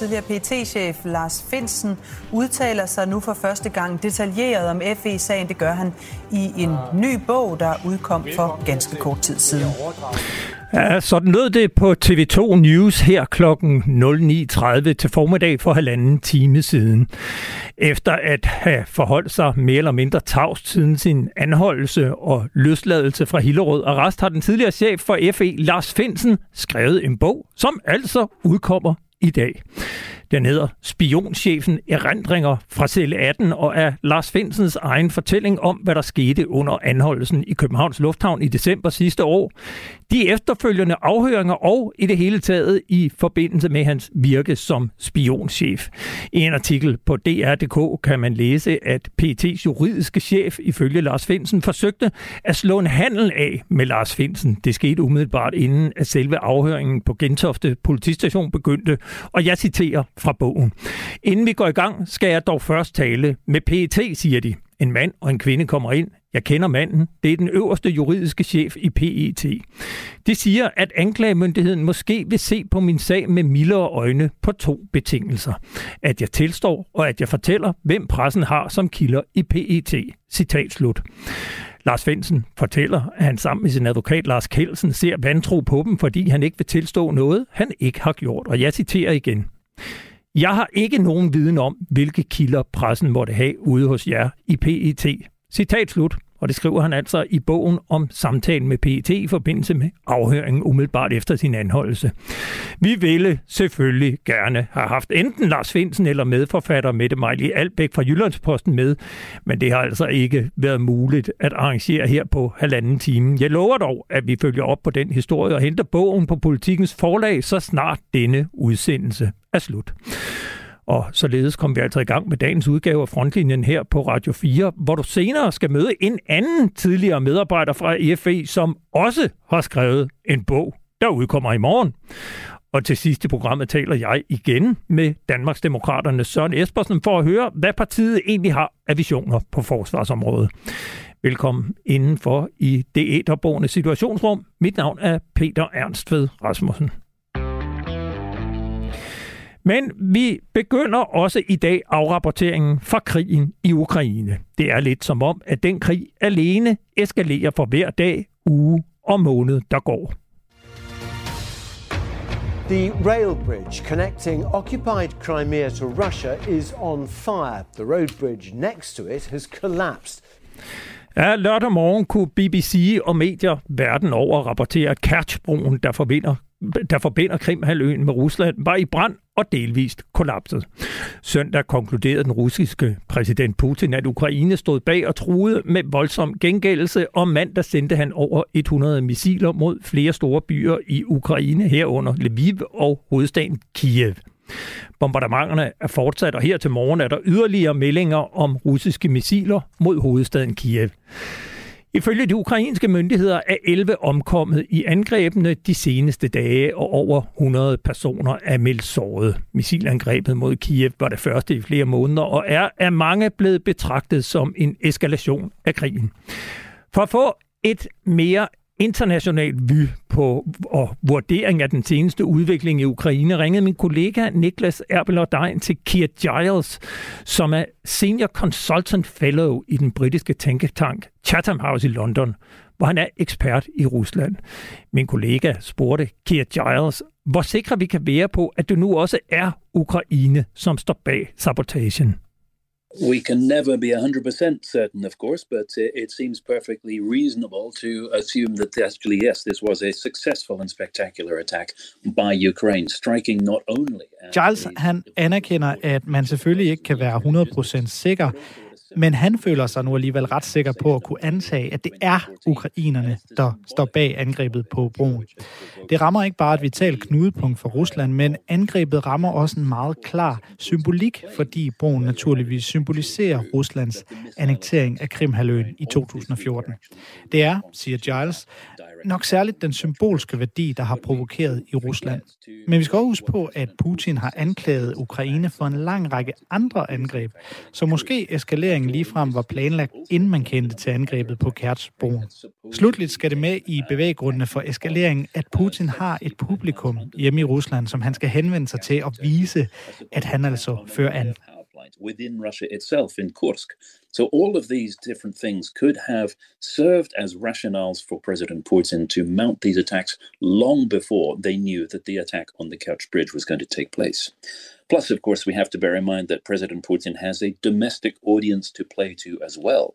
tidligere PT-chef Lars Finsen udtaler sig nu for første gang detaljeret om FE-sagen. Det gør han i en ny bog, der udkom for ganske kort tid siden. Ja, sådan lød det på TV2 News her klokken 09.30 til formiddag for halvanden time siden. Efter at have forholdt sig mere eller mindre tavst siden sin anholdelse og løsladelse fra Hillerød Arrest, har den tidligere chef for FE, Lars Finsen, skrevet en bog, som altså udkommer i dag. Den hedder Spionchefen Erindringer fra celle 18 og er Lars Finsens egen fortælling om, hvad der skete under anholdelsen i Københavns Lufthavn i december sidste år. De efterfølgende afhøringer og i det hele taget i forbindelse med hans virke som spionchef. I en artikel på DR.dk kan man læse, at PT's juridiske chef ifølge Lars Finsen forsøgte at slå en handel af med Lars Finsen. Det skete umiddelbart inden at selve afhøringen på Gentofte politistation begyndte, og jeg citerer fra bogen. Inden vi går i gang, skal jeg dog først tale med PET, siger de. En mand og en kvinde kommer ind. Jeg kender manden. Det er den øverste juridiske chef i PET. Det siger, at anklagemyndigheden måske vil se på min sag med mildere øjne på to betingelser. At jeg tilstår, og at jeg fortæller, hvem pressen har som kilder i PET. Citat slut. Lars Finsen fortæller, at han sammen med sin advokat Lars Kelsen ser vantro på dem, fordi han ikke vil tilstå noget, han ikke har gjort. Og jeg citerer igen. Jeg har ikke nogen viden om, hvilke kilder pressen måtte have ude hos jer i PET. Citat slut. Og det skriver han altså i bogen om samtalen med PET i forbindelse med afhøringen umiddelbart efter sin anholdelse. Vi ville selvfølgelig gerne have haft enten Lars Finsen eller medforfatter Mette Mejli Albæk fra Jyllandsposten med, men det har altså ikke været muligt at arrangere her på halvanden time. Jeg lover dog, at vi følger op på den historie og henter bogen på politikens forlag, så snart denne udsendelse er slut. Og således kom vi altså i gang med dagens udgave af Frontlinjen her på Radio 4, hvor du senere skal møde en anden tidligere medarbejder fra EFE, som også har skrevet en bog, der udkommer i morgen. Og til sidst i programmet taler jeg igen med Danmarksdemokraternes Søren Espersen for at høre, hvad partiet egentlig har af visioner på forsvarsområdet. Velkommen indenfor i det æderborgende situationsrum. Mit navn er Peter Ernstved Rasmussen. Men vi begynder også i dag afrapporteringen fra krigen i Ukraine. Det er lidt som om, at den krig alene eskalerer for hver dag, uge og måned, der går. The rail bridge connecting occupied Crimea to Russia is on fire. The road bridge next to it has collapsed. Ja, lørdag morgen kunne BBC og medier verden over rapportere, at Kerchbroen, der forbinder der forbinder Krimhaløen med Rusland, var i brand og delvist kollapset. Søndag konkluderede den russiske præsident Putin, at Ukraine stod bag og truede med voldsom gengældelse, og mandag sendte han over 100 missiler mod flere store byer i Ukraine, herunder Lviv og hovedstaden Kiev. Bombardementerne er fortsat, og her til morgen er der yderligere meldinger om russiske missiler mod hovedstaden Kiev. Ifølge de ukrainske myndigheder er 11 omkommet i angrebene de seneste dage, og over 100 personer er meldt såret. Missilangrebet mod Kiev var det første i flere måneder, og er af mange blevet betragtet som en eskalation af krigen. For at få et mere international vy på og vurdering af den seneste udvikling i Ukraine, ringede min kollega Niklas Erbelordein til Keir Giles, som er Senior Consultant Fellow i den britiske tænketank Chatham House i London, hvor han er ekspert i Rusland. Min kollega spurgte Keir Giles, hvor sikre vi kan være på, at det nu også er Ukraine, som står bag sabotagen. We can never be 100% certain, of course, but it seems perfectly reasonable to assume that actually, yes, this was a successful and spectacular attack by Ukraine, striking not only... Giles, han anerkender, at man selvfølgelig ikke kan være 100% sikker, men han føler sig nu alligevel ret sikker på at kunne antage, at det er ukrainerne, der står bag angrebet på broen. Det rammer ikke bare et vitalt knudepunkt for Rusland, men angrebet rammer også en meget klar symbolik, fordi broen naturligvis symboliserer Ruslands annektering af Krimhaløen i 2014. Det er, siger Giles, nok særligt den symbolske værdi, der har provokeret i Rusland. Men vi skal også huske på, at Putin har anklaget Ukraine for en lang række andre angreb, så måske eskaleringen ligefrem var planlagt, inden man kendte til angrebet på Kertsbroen. Slutligt skal det med i bevæggrundene for eskaleringen, at Putin har et publikum hjemme i Rusland, som han skal henvende sig til og vise, at han altså fører an. within Russia itself in Kursk. So all of these different things could have served as rationales for President Putin to mount these attacks long before they knew that the attack on the Kerch Bridge was going to take place. Plus, of course, we have to bear in mind that President Putin has a domestic audience to play to as well.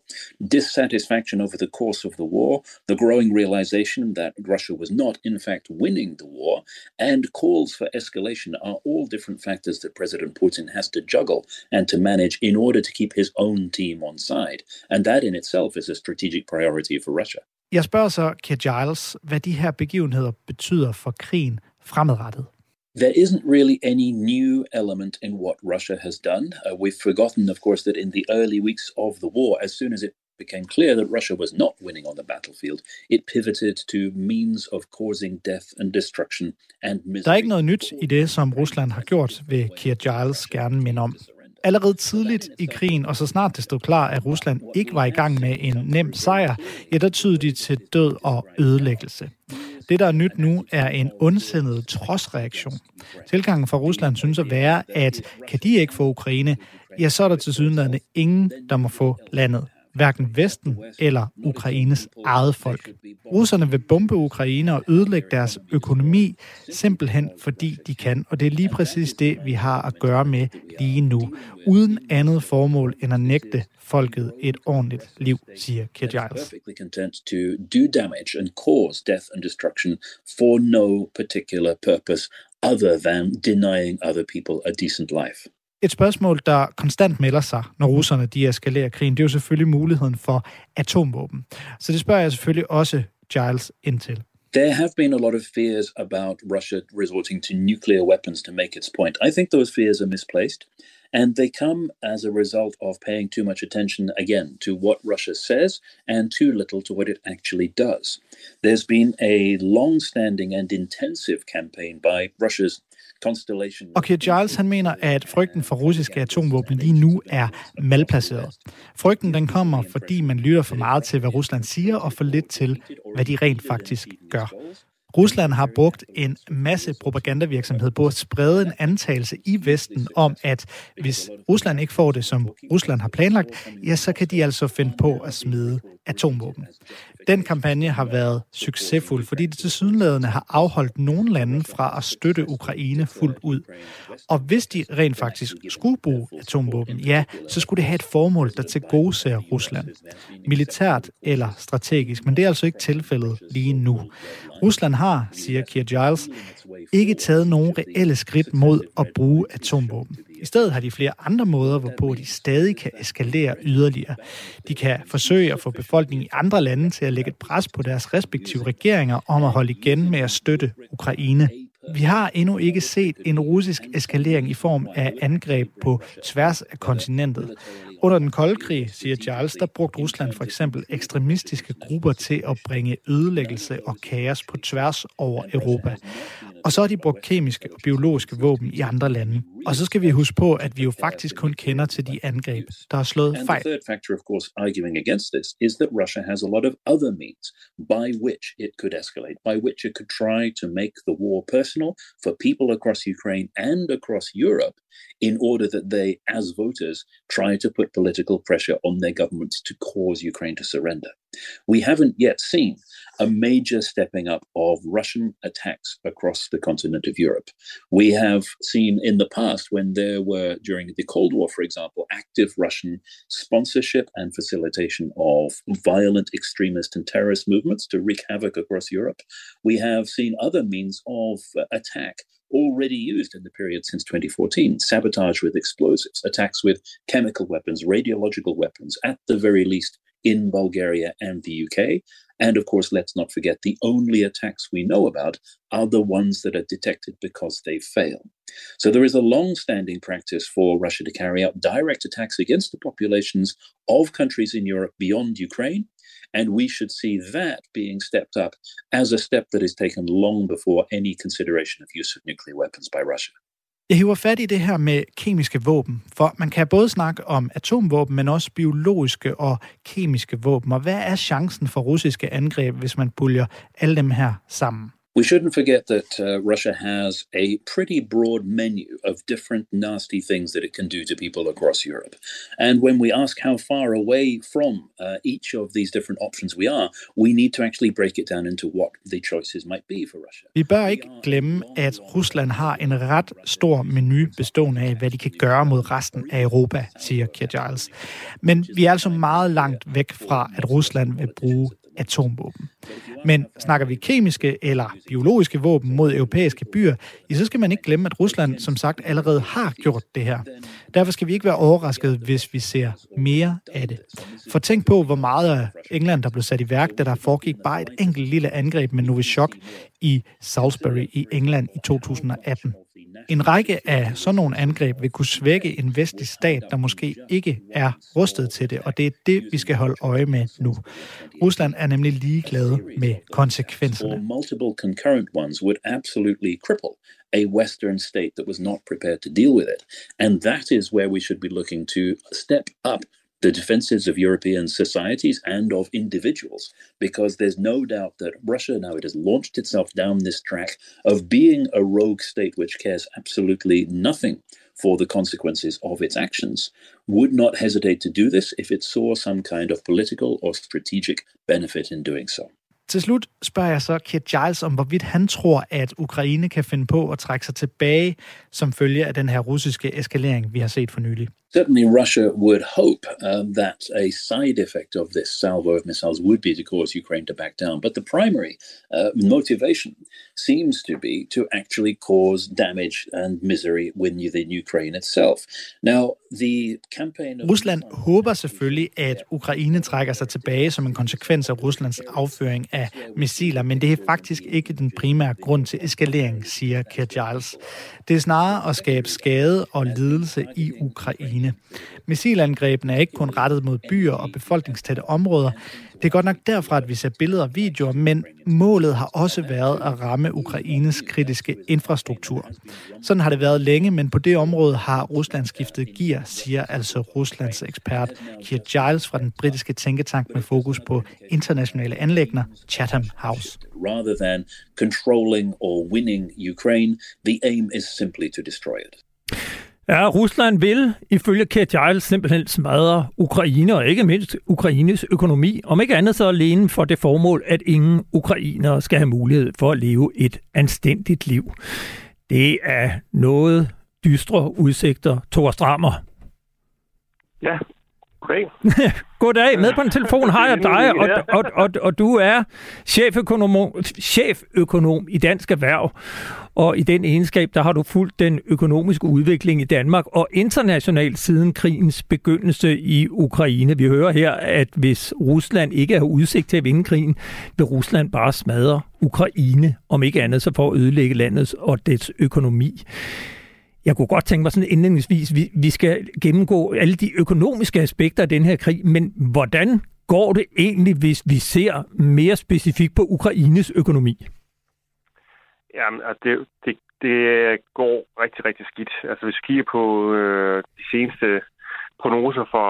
Dissatisfaction over the course of the war, the growing realization that Russia was not, in fact, winning the war, and calls for escalation are all different factors that President Putin has to juggle and to manage in order to keep his own team on side. And that in itself is a strategic priority for Russia. Jeg spørger så Kia Giles, hvad de her begivenheder betyder for krigen fremadrettet. There isn't really any new element in what Russia has done. Uh, we've forgotten, of course, that in the early weeks of the war, as soon as it became clear that Russia was not winning on the battlefield, it pivoted to means of causing death and destruction and misery. Der er ikke noget nyt i det, som Rusland har gjort, vil Kia Giles gerne minde om. Allerede tidligt i krigen, og så snart det stod klar, at Rusland ikke var i gang med en nem sejr, ja, der tydede de til død og ødelæggelse. Det, der er nyt nu, er en ondsindet trodsreaktion. Tilgangen fra Rusland synes at være, at kan de ikke få Ukraine, ja, så er der til sydenlande ingen, der må få landet hverken Vesten eller Ukraines eget folk. Russerne vil bombe Ukraine og ødelægge deres økonomi, simpelthen fordi de kan, og det er lige præcis det, vi har at gøre med lige nu, uden andet formål end at nægte folket et ordentligt liv, siger Kir Giles. content to do damage and cause death and destruction for no particular purpose other than denying other people a decent life. Et spørgsmål, der konstant melder sig, når russerne de eskalerer krigen, det er jo selvfølgelig muligheden for atomvåben. Så det spørger jeg selvfølgelig også Giles ind til. There have been a lot of fears about Russia resorting to nuclear weapons to make its point. I think those fears are misplaced. And they come as a result of paying too much attention, again, to what Russia says and too little to what it actually does. There's been a long standing and intensive campaign by Russia's Constellation. Okay, Giles han mener, at frygten for russiske atomvåben lige nu er malplaceret. Frygten den kommer, fordi man lytter for meget til, hvad Rusland siger, og for lidt til, hvad de rent faktisk gør. Rusland har brugt en masse propagandavirksomhed på at sprede en antagelse i Vesten om, at hvis Rusland ikke får det, som Rusland har planlagt, ja, så kan de altså finde på at smide atomvåben. Den kampagne har været succesfuld, fordi det til har afholdt nogle lande fra at støtte Ukraine fuldt ud. Og hvis de rent faktisk skulle bruge atomvåben, ja, så skulle det have et formål, der til gode ser Rusland. Militært eller strategisk, men det er altså ikke tilfældet lige nu. Rusland har, siger Kier Giles, ikke taget nogen reelle skridt mod at bruge atomvåben. I stedet har de flere andre måder, hvorpå de stadig kan eskalere yderligere. De kan forsøge at få befolkningen i andre lande til at lægge et pres på deres respektive regeringer om at holde igen med at støtte Ukraine. Vi har endnu ikke set en russisk eskalering i form af angreb på tværs af kontinentet. Under den kolde krig, siger Charles, der brugte Rusland for eksempel ekstremistiske grupper til at bringe ødelæggelse og kaos på tværs over Europa. Og så har de brugt kemiske og biologiske våben i andre lande. Og så skal vi huske på, at vi jo faktisk kun kender til de angreb, der har slået fejl. And the third factor, of course, arguing against this is that Russia has a lot of other means by which it could escalate, by which it could try to make the war personal for people across Ukraine and across Europe in order that they, as voters, try to put political pressure on their governments to cause Ukraine to surrender. We haven't yet seen a major stepping up of Russian attacks across the continent of Europe. We have seen in the past when there were, during the Cold War, for example, active Russian sponsorship and facilitation of violent extremist and terrorist movements to wreak havoc across Europe. We have seen other means of uh, attack already used in the period since 2014 sabotage with explosives, attacks with chemical weapons, radiological weapons, at the very least in Bulgaria and the UK. And of course, let's not forget the only attacks we know about are the ones that are detected because they fail. So there is a long standing practice for Russia to carry out direct attacks against the populations of countries in Europe beyond Ukraine. And we should see that being stepped up as a step that is taken long before any consideration of use of nuclear weapons by Russia. Jeg hiver fat i det her med kemiske våben, for man kan både snakke om atomvåben, men også biologiske og kemiske våben. Og hvad er chancen for russiske angreb, hvis man puljer alle dem her sammen? We shouldn't forget that uh, Russia has a pretty broad menu of different nasty things that it can do to people across Europe. And when we ask how far away from uh, each of these different options we are, we need to actually break it down into what the choices might be for Russia. Vi bør ikke glemme, at Rusland har en ret stor menu bestående af, hvad de kan gøre mod resten af Europa, siger Kier Giles. Men vi er altså meget langt væk fra, at Rusland vil bruge atomvåben. Men snakker vi kemiske eller biologiske våben mod europæiske byer, så skal man ikke glemme, at Rusland som sagt allerede har gjort det her. Derfor skal vi ikke være overrasket, hvis vi ser mere af det. For tænk på, hvor meget af England, der blev sat i værk, da der foregik bare et enkelt lille angreb med Novichok i Salisbury i England i 2018. En række af sådan nogle angreb vil kunne svække en vestlig stat, der måske ikke er rustet til det, og det er det, vi skal holde øje med nu. Rusland er nemlig ligeglad med konsekvenserne. Multiple concurrent ones would absolutely cripple a Western state that was not prepared to deal with it. And that is where we should be looking to step up the defenses of European societies and of individuals, because there's no doubt that Russia now it has launched itself down this track of being a rogue state which cares absolutely nothing for the consequences of its actions, would not hesitate to do this if it saw some kind of political or strategic benefit in doing so. Til slut spørger jeg så Kit Giles om, hvorvidt han tror, at Ukraine kan finde på at trække sig tilbage som følge af den her russiske eskalering, vi har set for nylig. Certainly, Russia would hope um, that a side effect of this salvo of missiles would be to cause Ukraine to back down. But the primary uh, motivation seems to be to actually cause damage and misery within Ukraine itself. Now, the campaign of... Rusland håber selvfølgelig, at Ukraine trækker sig tilbage som en konsekvens af Ruslands afføring af missiler, men det er faktisk ikke den primære grund til eskalering, siger Kurt Giles. Det er snarere at skabe skade og lidelse i Ukraine. Missilangrebene er ikke kun rettet mod byer og befolkningstætte områder. Det er godt nok derfra, at vi ser billeder og videoer, men målet har også været at ramme Ukraines kritiske infrastruktur. Sådan har det været længe, men på det område har Rusland skiftet gear, siger altså Ruslands ekspert Kier Giles fra den britiske tænketank med fokus på internationale anlægner, Chatham House. Rather than controlling or winning Ukraine, the aim is simply to destroy it. Ja, Rusland vil ifølge Kurt Giles simpelthen smadre Ukraine, og ikke mindst Ukraines økonomi, om ikke andet så alene for det formål, at ingen ukrainere skal have mulighed for at leve et anstændigt liv. Det er noget dystre udsigter. Thor Strammer. Ja, goddag. Goddag, med på en telefon har jeg dig, og, og, og, og du er cheføkonom, cheføkonom i Dansk Erhverv. Og i den egenskab, der har du fulgt den økonomiske udvikling i Danmark og internationalt siden krigens begyndelse i Ukraine. Vi hører her, at hvis Rusland ikke har udsigt til at vinde krigen, vil Rusland bare smadre Ukraine, om ikke andet så for at ødelægge landets og dets økonomi. Jeg kunne godt tænke mig sådan indledningsvis, vi, vi skal gennemgå alle de økonomiske aspekter af den her krig, men hvordan går det egentlig, hvis vi ser mere specifikt på Ukraines økonomi? Jamen, altså det, det, det går rigtig, rigtig skidt. Altså hvis vi kigger på øh, de seneste prognoser fra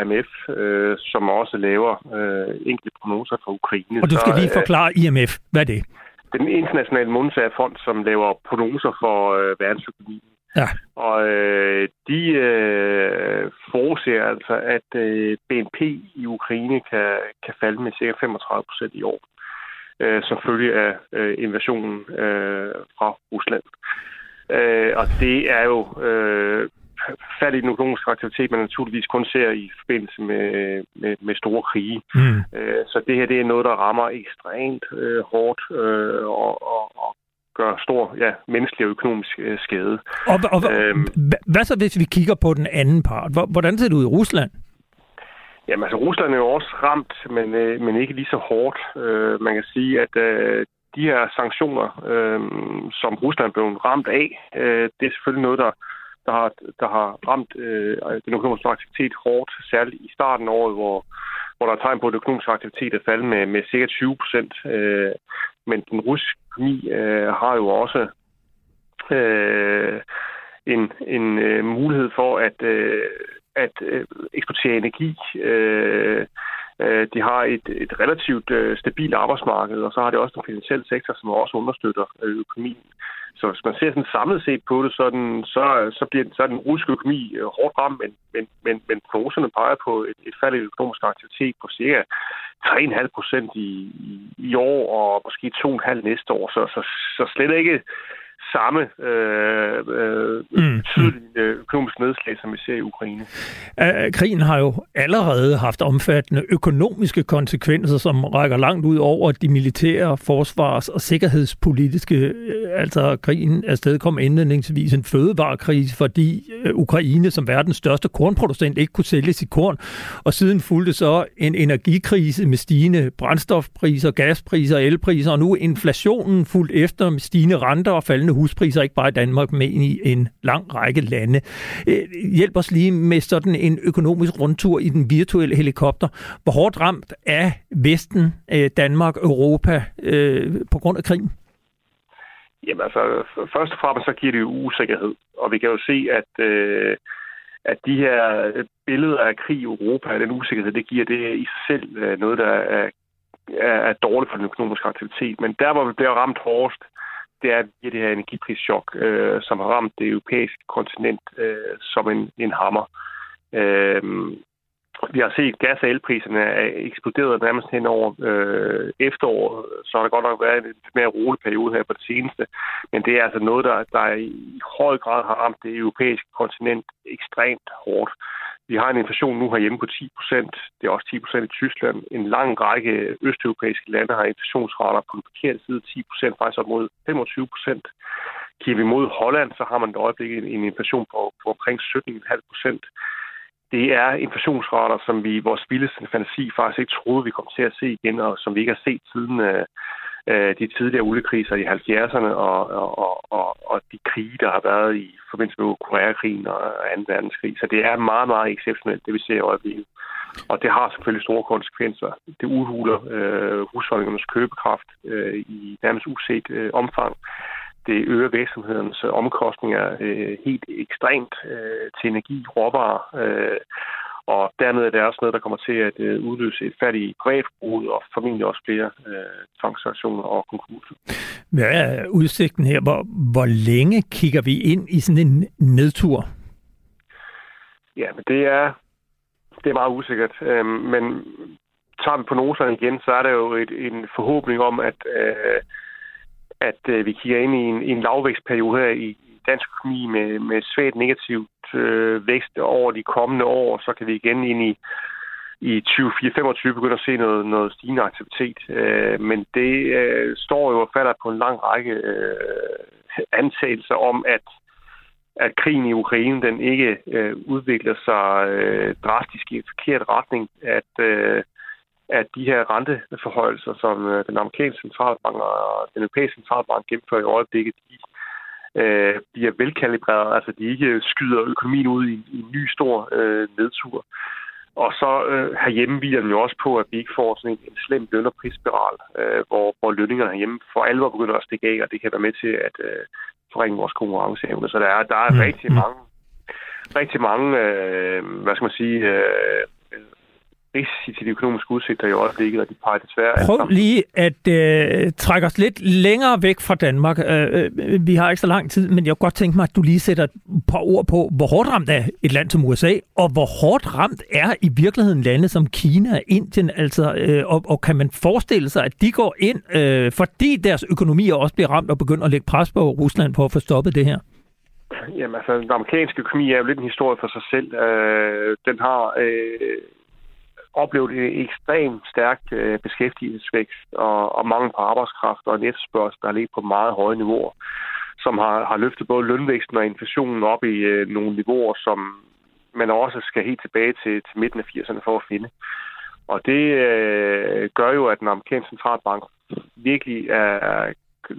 IMF, øh, som også laver øh, enkelte prognoser for Ukraine. Og du skal så, lige forklare IMF. Hvad er det? Den internationale monetære fond, som laver prognoser for øh, verdensøkonomien. Ja. Og øh, de øh, forudser altså, at øh, BNP i Ukraine kan, kan falde med ca. 35 procent i år øh, som følge af øh, invasionen øh, fra Rusland. Øh, og det er jo øh, fald i den økonomiske aktivitet, man naturligvis kun ser i forbindelse med, med, med store krige. Mm. Øh, så det her det er noget, der rammer ekstremt øh, hårdt øh, og, og, og gør stor ja, menneskelig og økonomisk øh, skade. Og, og, øhm, hvad så, hvis vi kigger på den anden part? Hvordan ser det ud i Rusland? Jamen altså, Rusland er jo også ramt, men, øh, men ikke lige så hårdt. Øh, man kan sige, at øh, de her sanktioner, øh, som Rusland blev ramt af, øh, det er selvfølgelig noget, der, der, har, der har ramt øh, den økonomiske aktivitet hårdt, særligt i starten af året, hvor, hvor der er tegn på, at økonomisk aktivitet er faldet med, med cirka 20 procent. Øh, men den russiske økonomi øh, har jo også øh, en, en øh, mulighed for at, øh, at øh, eksportere energi. Øh, Øh, de har et, et relativt øh, stabilt arbejdsmarked, og så har det også den finansielle sektor, som også understøtter øh, økonomien. Så hvis man ser sådan samlet set på det, så, den, så, så bliver så er den russiske økonomi hårdt ramt, men, men, men, men prognoserne peger på et, et fald i økonomisk aktivitet på cirka 3,5 procent i, i, i år, og måske 2,5 næste år. Så, så, så slet ikke samme øh, øh, mm. tydelige øh, økonomiske nedslag, som vi ser i Ukraine. Krigen har jo allerede haft omfattende økonomiske konsekvenser, som rækker langt ud over de militære, forsvars- og sikkerhedspolitiske. Øh, altså krigen afsted kom indledningsvis en fødevarekrise, fordi Ukraine som verdens største kornproducent ikke kunne sælge sit korn. Og siden fulgte så en energikrise med stigende brændstofpriser, gaspriser, elpriser, og nu inflationen fuldt efter med stigende renter og faldende huspriser, ikke bare i Danmark, men i en lang række lande. Øh, hjælp os lige med sådan en økonomisk rundtur i den virtuelle helikopter. Hvor hårdt ramt er Vesten, øh, Danmark, Europa øh, på grund af krigen? Jamen altså, først og fremmest så giver det jo usikkerhed. Og vi kan jo se, at, øh, at de her billeder af krig i Europa, den usikkerhed, det giver det i sig selv noget, der er, er dårligt for den økonomiske aktivitet. Men der, hvor vi bliver ramt hårdest, det er det her energiprischok, øh, som har ramt det europæiske kontinent øh, som en, en hammer. Øh, vi har set gas- og elpriserne er eksploderet nærmest hen over øh, efteråret, så har der godt nok været en lidt mere rolig periode her på det seneste. Men det er altså noget, der, der i høj grad har ramt det europæiske kontinent ekstremt hårdt. Vi har en inflation nu herhjemme på 10 procent. Det er også 10 procent i Tyskland. En lang række østeuropæiske lande har inflationsrater på den forkerte side 10 procent, faktisk op mod 25 procent. Kigger vi mod Holland, så har man i øjeblikket en inflation på, på omkring 17,5 procent. Det er inflationsrater, som vi i vores vildeste fantasi faktisk ikke troede, vi kom til at se igen, og som vi ikke har set siden øh, øh, de tidligere oliekriser i 70'erne og, og, og, og de krige, der har været i forbindelse med Koreakrigen og 2. verdenskrig. Så det er meget, meget exceptionelt, det vi ser i øjeblikket. Og det har selvfølgelig store konsekvenser. Det udhuler øh, husholdningernes købekraft øh, i nærmest uset øh, omfang. Det øger virksomhedernes omkostninger øh, helt ekstremt øh, til energi, råvarer, øh, og dermed er det også noget, der kommer til at øh, udløse et færdigt privatforbruget og formentlig også flere øh, transaktioner og konkurser. Hvad er udsigten her? Hvor, hvor længe kigger vi ind i sådan en nedtur? Ja, men det er, det er meget usikkert. Øhm, men tager vi på noserne igen, så er der jo et, en forhåbning om, at, øh, at øh, vi kigger ind i en, en lavvækstperiode her i, dansk økonomi med, med svagt negativt øh, vækst over de kommende år, så kan vi igen ind i i 2024-25 begynde at se noget, noget stigende aktivitet. Øh, men det øh, står jo og falder på en lang række øh, antagelser om, at at krigen i Ukraine den ikke øh, udvikler sig øh, drastisk i en forkert retning, at øh, at de her renteforhøjelser, som øh, den amerikanske centralbank og den europæiske centralbank gennemfører i øjeblikket, de øh, bliver velkalibreret, altså de ikke skyder økonomien ud i, i en ny stor øh, nedtur. Og så øh, herhjemme hviler den jo også på, at vi ikke får sådan en, en slem løn- og prisspiral, øh, hvor, hvor lønningerne herhjemme for alvor begynder at stikke af, og det kan være med til at øh, forringe vores konkurrenceevne. Så der er, der er mm. rigtig mange, rigtig mange øh, hvad skal man sige, øh, risici til de økonomiske udsigter i øjeblikket, og de peger desværre... Prøv lige at øh, trække os lidt længere væk fra Danmark. Øh, øh, vi har ikke så lang tid, men jeg kunne godt tænke mig, at du lige sætter et par ord på, hvor hårdt ramt er et land som USA, og hvor hårdt ramt er i virkeligheden lande som Kina og Indien, altså, øh, og, og kan man forestille sig, at de går ind, øh, fordi deres økonomier også bliver ramt og begynder at lægge pres på Rusland på at få stoppet det her? Jamen altså, den amerikanske økonomi er jo lidt en historie for sig selv. Øh, den har øh, oplevet en ekstremt stærk øh, beskæftigelsesvækst og, og mangel på arbejdskraft og en efterspørgsel, der ligger på meget høje niveauer, som har, har løftet både lønvæksten og inflationen op i øh, nogle niveauer, som man også skal helt tilbage til, til midten af 80'erne for at finde. Og det øh, gør jo, at den amerikanske centralbank virkelig er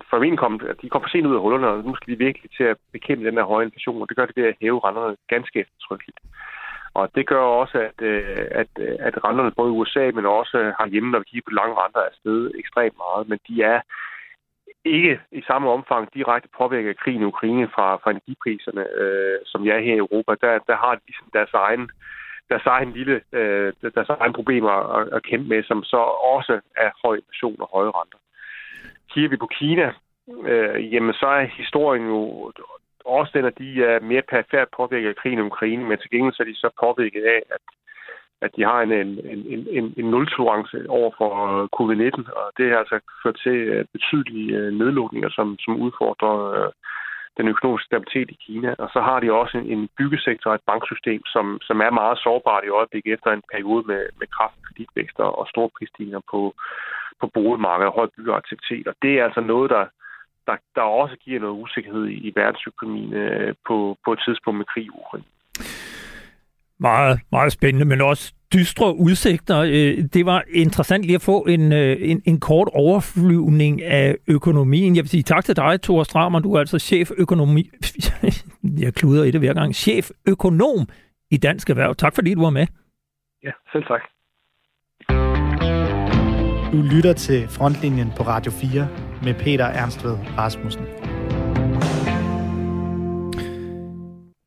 for min kom, de kom for sent ud af hullerne, og nu skal de virkelig til at bekæmpe den her høje inflation, og det gør det ved at hæve renterne ganske eftertrykkeligt. Og det gør også, at, øh, at, øh, at renterne både i USA, men også herhjemme, når vi kigger på lange renter, er steget ekstremt meget. Men de er ikke i samme omfang direkte påvirket af krigen i Ukraine fra, fra energipriserne, øh, som jeg er her i Europa. Der, der har de ligesom deres egen, deres egen lille, øh, deres egen problemer at, at kæmpe med, som så også er høj inflation og høje renter. Kigger vi på Kina, øh, jamen så er historien jo også den, at de er mere perfekt påvirket af krigen i Ukraine, men til gengæld så er de så påvirket af, at at de har en, en, en, en, en nul-tolerance over for øh, covid-19, og det har altså ført til øh, betydelige nedlukninger, som, som udfordrer øh, den økonomiske stabilitet i Kina. Og så har de også en, en byggesektor og et banksystem, som, som er meget sårbart i øjeblikket efter en periode med, med kraftig kreditvækster og store prisstigninger på, på boligmarkedet og høj byggeaktivitet. Og det er altså noget, der, der, der også giver noget usikkerhed i, i verdensøkonomien øh, på, på et tidspunkt med krig i Ukraine meget, meget spændende, men også dystre udsigter. Øh, det var interessant lige at få en, øh, en, en kort overflyvning af økonomien. Jeg vil sige tak til dig, Thor Strammer. Du er altså chef økonomi... Jeg kluder i det hver gang. Chef økonom i Dansk Erhverv. Tak fordi du var med. Ja, selv tak. Du lytter til Frontlinjen på Radio 4 med Peter Ernstved Rasmussen.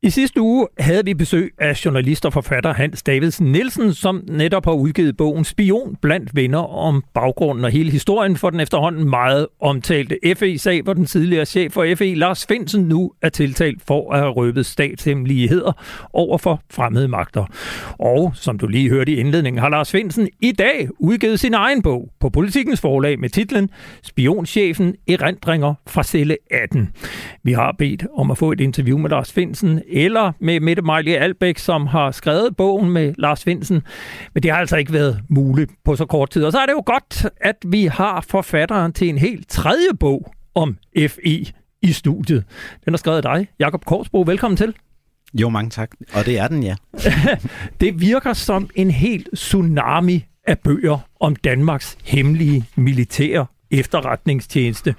I sidste uge havde vi besøg af journalist og forfatter Hans Davidsen Nielsen, som netop har udgivet bogen Spion blandt venner om baggrunden og hele historien for den efterhånden meget omtalte FE-sag, hvor den tidligere chef for FE, Lars Finsen, nu er tiltalt for at have røbet statshemmeligheder over for fremmede magter. Og som du lige hørte i indledningen, har Lars Finsen i dag udgivet sin egen bog på Politikens forlag med titlen Spionchefen erindringer fra celle 18. Vi har bedt om at få et interview med Lars Finsen eller med Mette Mejlige Albæk, som har skrevet bogen med Lars Finsen. Men det har altså ikke været muligt på så kort tid. Og så er det jo godt, at vi har forfatteren til en helt tredje bog om FE i studiet. Den er skrevet af dig, Jakob Korsbro. Velkommen til. Jo, mange tak. Og det er den, ja. det virker som en helt tsunami af bøger om Danmarks hemmelige militære efterretningstjeneste.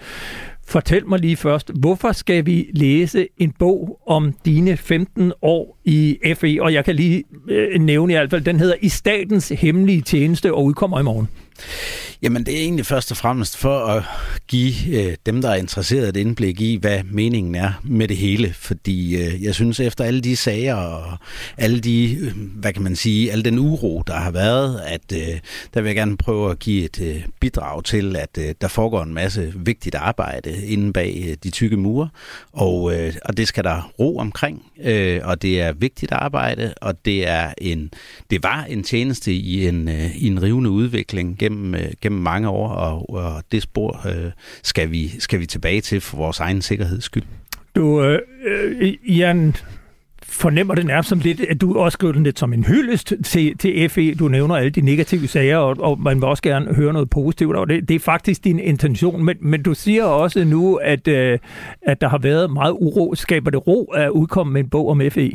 Fortæl mig lige først, hvorfor skal vi læse en bog om dine 15 år i FE? Og jeg kan lige øh, nævne i hvert fald, den hedder I statens hemmelige tjeneste og udkommer i morgen. Jamen, det er egentlig først og fremmest for at give øh, dem, der er interesseret, et indblik i, hvad meningen er med det hele. Fordi øh, jeg synes, efter alle de sager og alle de, øh, hvad kan man sige, al den uro, der har været, at øh, der vil jeg gerne prøve at give et øh, bidrag til, at øh, der foregår en masse vigtigt arbejde inde bag øh, de tykke mure. Og, øh, og det skal der ro omkring, øh, og det er vigtigt arbejde, og det er en, det var en tjeneste i en, øh, i en rivende udvikling gennem, øh, gennem mange år, og, og det spor øh, skal, vi, skal vi tilbage til for vores egen sikkerheds skyld. Du, øh, øh Jan, fornemmer det nærmest som lidt, at du også skriver den lidt som en hyldest til, til FE. Du nævner alle de negative sager, og, og man vil også gerne høre noget positivt, og det, det er faktisk din intention. Men, men du siger også nu, at, øh, at der har været meget uro. Skaber det ro at udkomme med en bog om FE?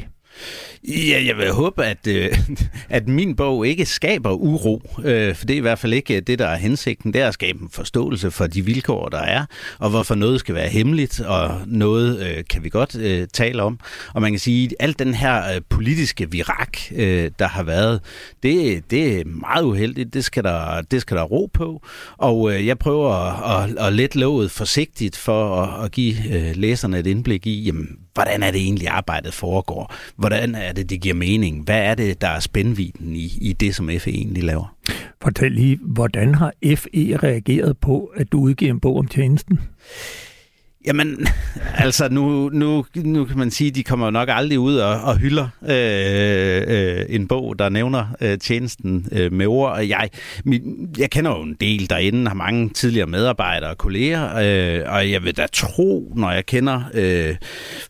Ja, jeg vil håbe, at, øh, at min bog ikke skaber uro, øh, for det er i hvert fald ikke det, der er hensigten. Det er at skabe en forståelse for de vilkår, der er, og hvorfor noget skal være hemmeligt, og noget øh, kan vi godt øh, tale om. Og man kan sige, at alt den her øh, politiske virak, øh, der har været, det, det er meget uheldigt. Det skal der, det skal der ro på, og øh, jeg prøver at, at, at lette låget forsigtigt for at, at give øh, læserne et indblik i, jamen, hvordan er det egentlig arbejdet foregår? Hvordan er det, det giver mening? Hvad er det, der er spændviden i, i det, som FE egentlig laver? Fortæl lige, hvordan har FE reageret på, at du udgiver en bog om tjenesten? Jamen, altså nu, nu, nu kan man sige, at de kommer nok aldrig ud og, og hylder øh, øh, en bog, der nævner øh, tjenesten øh, med ord. Jeg, jeg kender jo en del derinde, har mange tidligere medarbejdere og kolleger, øh, og jeg vil da tro, når jeg kender øh,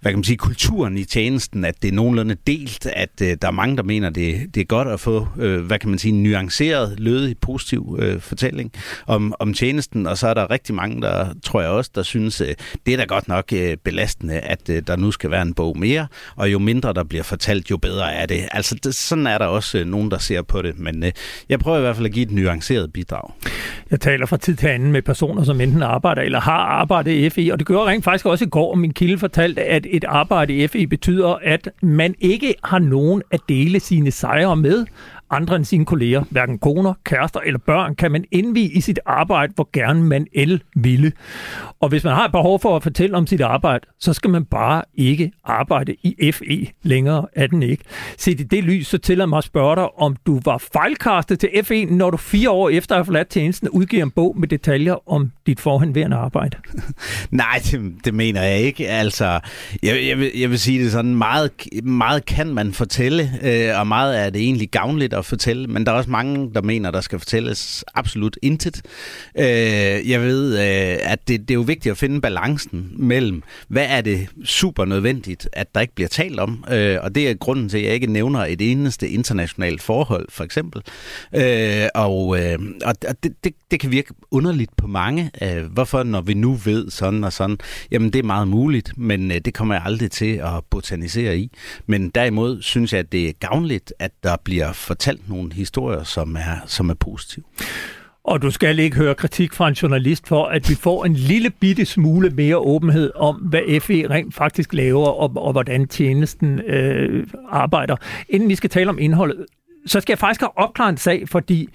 hvad kan man sige, kulturen i tjenesten, at det er nogenlunde delt, at øh, der er mange, der mener, det, det er godt at få, øh, hvad kan man sige, en nuanceret, lødig, positiv øh, fortælling om, om tjenesten, og så er der rigtig mange, der tror jeg også, der synes, øh, det er da godt nok øh, belastende, at øh, der nu skal være en bog mere, og jo mindre der bliver fortalt, jo bedre er det. Altså, det, sådan er der også øh, nogen, der ser på det, men øh, jeg prøver i hvert fald at give et nuanceret bidrag. Jeg taler fra tid til anden med personer, som enten arbejder eller har arbejdet i FI, og det gør rent faktisk også i går, min kilde fortalte, at et arbejde i FI betyder, at man ikke har nogen at dele sine sejre med, andre end sine kolleger. Hverken koner, kærester eller børn kan man indvige i sit arbejde, hvor gerne man el ville. Og hvis man har et behov for at fortælle om sit arbejde, så skal man bare ikke arbejde i FE længere, er den ikke. Set i det lys, så tillader mig at spørge dig, om du var fejlkastet til FE, når du fire år efter at have forladt tjenesten udgiver en bog med detaljer om dit forhenværende arbejde. Nej, det, det mener jeg ikke. Altså, jeg, jeg, vil, jeg vil sige det sådan, meget, meget kan man fortælle, øh, og meget er det egentlig gavnligt at fortælle, men der er også mange, der mener, der skal fortælles absolut intet. Øh, jeg ved, øh, at det, det er jo vigtigt at finde balancen mellem, hvad er det super nødvendigt, at der ikke bliver talt om, øh, og det er grunden til, at jeg ikke nævner et eneste internationalt forhold, for eksempel. Øh, og øh, og det, det, det kan virke underligt på mange. Øh, hvorfor, når vi nu ved sådan og sådan, jamen det er meget muligt, men øh, det kommer jeg aldrig til at botanisere i. Men derimod synes jeg, at det er gavnligt, at der bliver fortalt fortalt nogle historier, som er, som er positive. Og du skal ikke høre kritik fra en journalist for, at vi får en lille bitte smule mere åbenhed om, hvad FE rent faktisk laver, og, og hvordan tjenesten øh, arbejder. Inden vi skal tale om indholdet, så skal jeg faktisk have opklaret en sag, fordi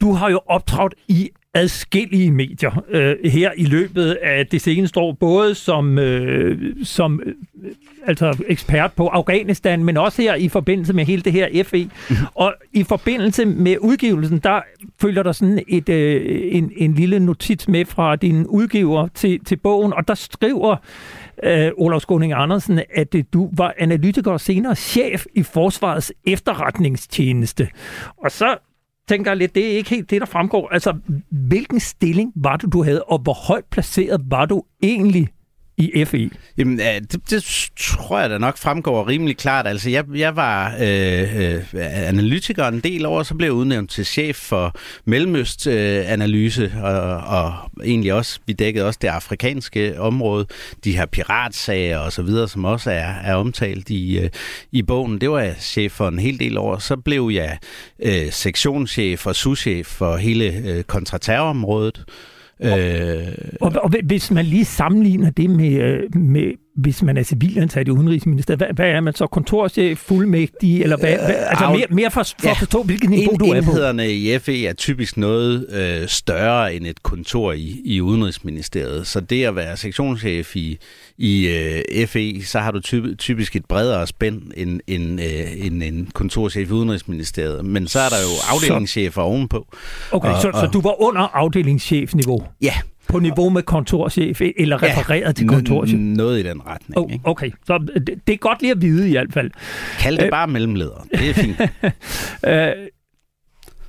du har jo optrådt i adskillige medier øh, her i løbet af det seneste år, både som, øh, som øh, altså ekspert på Afghanistan, men også her i forbindelse med hele det her FE. Mhm. Og i forbindelse med udgivelsen, der følger der sådan et, øh, en, en lille notits med fra din udgiver til, til bogen, og der skriver øh, Olaf Skåning Andersen, at øh, du var analytiker og senere chef i Forsvarets efterretningstjeneste. Og så tænker jeg lidt, det er ikke helt det, der fremgår. Altså, hvilken stilling var du, du havde, og hvor højt placeret var du egentlig i FE? Jamen, det, det tror jeg da nok fremgår rimelig klart. Altså, jeg, jeg var øh, øh, analytiker en del år, så blev jeg udnævnt til chef for Mellemøst-analyse, øh, og, og egentlig også, vi dækkede også det afrikanske område, de her piratsager og så videre, som også er, er omtalt i, øh, i bogen. Det var jeg chef for en hel del år. Så blev jeg øh, sektionschef og souschef for hele øh, kontraterrorområdet. Øh, og, og, hvis man lige sammenligner det med, øh, med hvis man er civiliansat i Udenrigsministeriet, hvad, hvad er man så? Kontorchef, fuldmægtig, eller hvad? hvad altså mere, mere for, for ja, at forstå, hvilket niveau en, du er på. Enhederne i FE er typisk noget øh, større end et kontor i, i Udenrigsministeriet. Så det at være sektionschef i, i øh, FE, så har du typ, typisk et bredere spænd end, end, øh, end en kontorchef i Udenrigsministeriet. Men så er der jo afdelingschefer så, ovenpå. Okay, og, så, og, så du var under afdelingschefniveau? Ja, på niveau med kontorchef, eller refereret ja, til kontorchef? noget i den retning. Oh, okay, så det, det er godt lige at vide i hvert fald. Kald det øh, bare mellemleder, det er fint.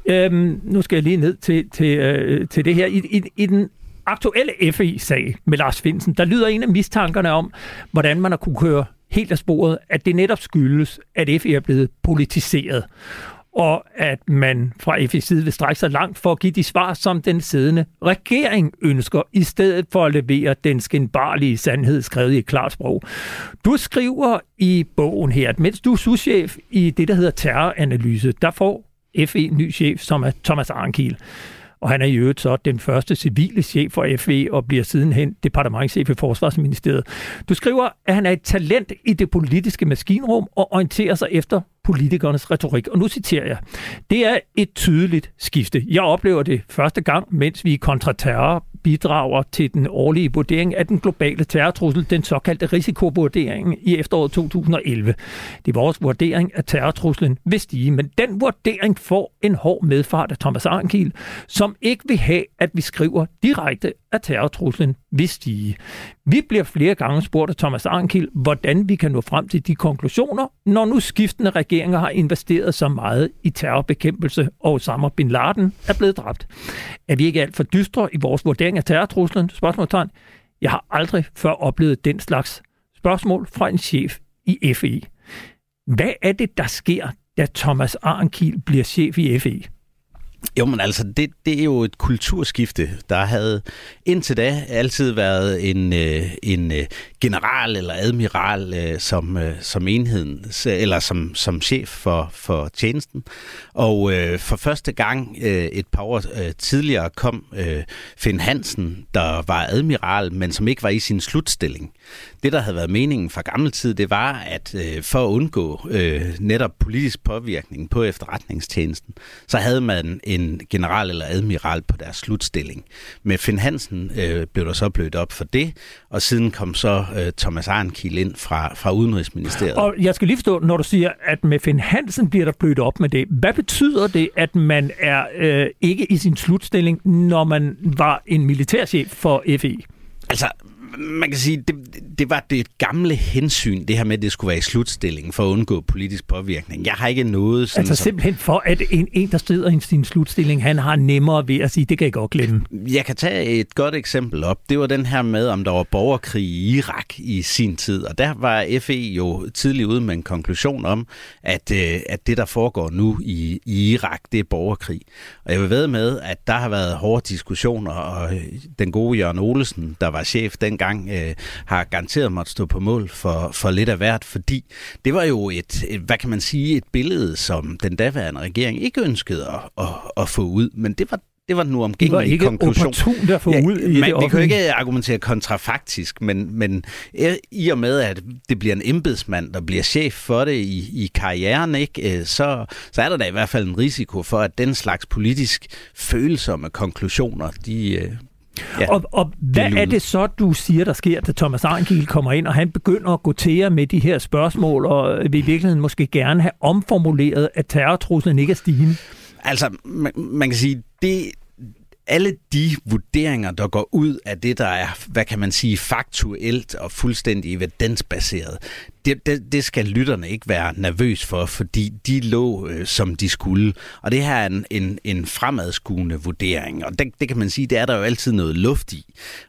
øh, øhm, nu skal jeg lige ned til, til, øh, til det her. I, i, I den aktuelle FI-sag med Lars Finsen, der lyder en af mistankerne om, hvordan man har kunne køre helt af sporet, at det netop skyldes, at FI er blevet politiseret og at man fra FE's side vil strække sig langt for at give de svar, som den siddende regering ønsker, i stedet for at levere den skinbarlige sandhed skrevet i et klart sprog. Du skriver i bogen her, at mens du er souschef i det, der hedder terroranalyse, der får FE en ny chef, som er Thomas Arnkiel og han er i øvrigt så den første civile chef for FE og bliver sidenhen departementchef i Forsvarsministeriet. Du skriver, at han er et talent i det politiske maskinrum og orienterer sig efter politikernes retorik. Og nu citerer jeg. Det er et tydeligt skifte. Jeg oplever det første gang, mens vi i kontraterror bidrager til den årlige vurdering af den globale terrortrussel, den såkaldte risikovurdering i efteråret 2011. Det er vores vurdering af terrortruslen vil stige, men den vurdering får en hård medfart af Thomas Arnkiel, som ikke vil have, at vi skriver direkte, at terrortruslen vil stige. Vi bliver flere gange spurgt af Thomas Arnkiel, hvordan vi kan nå frem til de konklusioner, når nu skiftende regeringer har investeret så meget i terrorbekæmpelse, og Osama Bin Laden er blevet dræbt. Er vi ikke alt for dystre i vores vurdering af terrortruslen? Spørgsmålstegn. Jeg har aldrig før oplevet den slags spørgsmål fra en chef i FE. Hvad er det, der sker, da Thomas Arnkiel bliver chef i FE? Jo, men altså, det, det er jo et kulturskifte. Der havde indtil da altid været en, øh, en øh, general eller admiral øh, som, øh, som enheden, eller som, som chef for, for tjenesten. Og øh, for første gang øh, et par år øh, tidligere kom øh, Finn Hansen, der var admiral, men som ikke var i sin slutstilling. Det, der havde været meningen fra gammel tid, det var, at øh, for at undgå øh, netop politisk påvirkning på efterretningstjenesten, så havde man en general eller admiral på deres slutstilling. Med Finn Hansen øh, blev der så blødt op for det, og siden kom så øh, Thomas Arnkiel ind fra, fra Udenrigsministeriet. Og jeg skal lige forstå, når du siger, at med Finn Hansen bliver der blødt op med det. Hvad betyder det, at man er øh, ikke i sin slutstilling, når man var en militærchef for FE? Altså, man kan sige, det, det var det gamle hensyn, det her med, at det skulle være i slutstillingen for at undgå politisk påvirkning. Jeg har ikke noget sådan... Altså som... simpelthen for, at en, en, der sidder i sin slutstilling, han har nemmere ved at sige, det kan jeg godt glemme. Jeg kan tage et godt eksempel op. Det var den her med, om der var borgerkrig i Irak i sin tid. Og der var FE jo tidligt ude med en konklusion om, at, øh, at det, der foregår nu i, i Irak, det er borgerkrig. Og jeg vil ved med, at der har været hårde diskussioner, og den gode Jørgen Olesen, der var chef dengang, gang øh, har garanteret måtte stå på mål for, for lidt af hvert, fordi det var jo et, et, hvad kan man sige, et billede, som den daværende regering ikke ønskede at, at, at få ud, men det var det var den uomgængelige konklusion. Det var ikke at få ja, ud i man, det Vi kan jo ikke argumentere kontrafaktisk, men, men i og med, at det bliver en embedsmand, der bliver chef for det i, i karrieren, ikke, øh, så, så er der da i hvert fald en risiko for, at den slags politisk følsomme konklusioner, de, øh, Ja, og, og hvad er det så, du siger, der sker, da Thomas Arnkiel kommer ind, og han begynder at gå til med de her spørgsmål, og vil i virkeligheden måske gerne have omformuleret, at terrortruslen ikke er stigende? Altså, man, man kan sige, det, alle de vurderinger, der går ud af det, der er, hvad kan man sige, faktuelt og fuldstændig evidensbaseret, det, det, det skal lytterne ikke være nervøs for, fordi de lå, øh, som de skulle. Og det her er en, en, en fremadskuende vurdering, og det, det kan man sige, det er der jo altid noget luft i.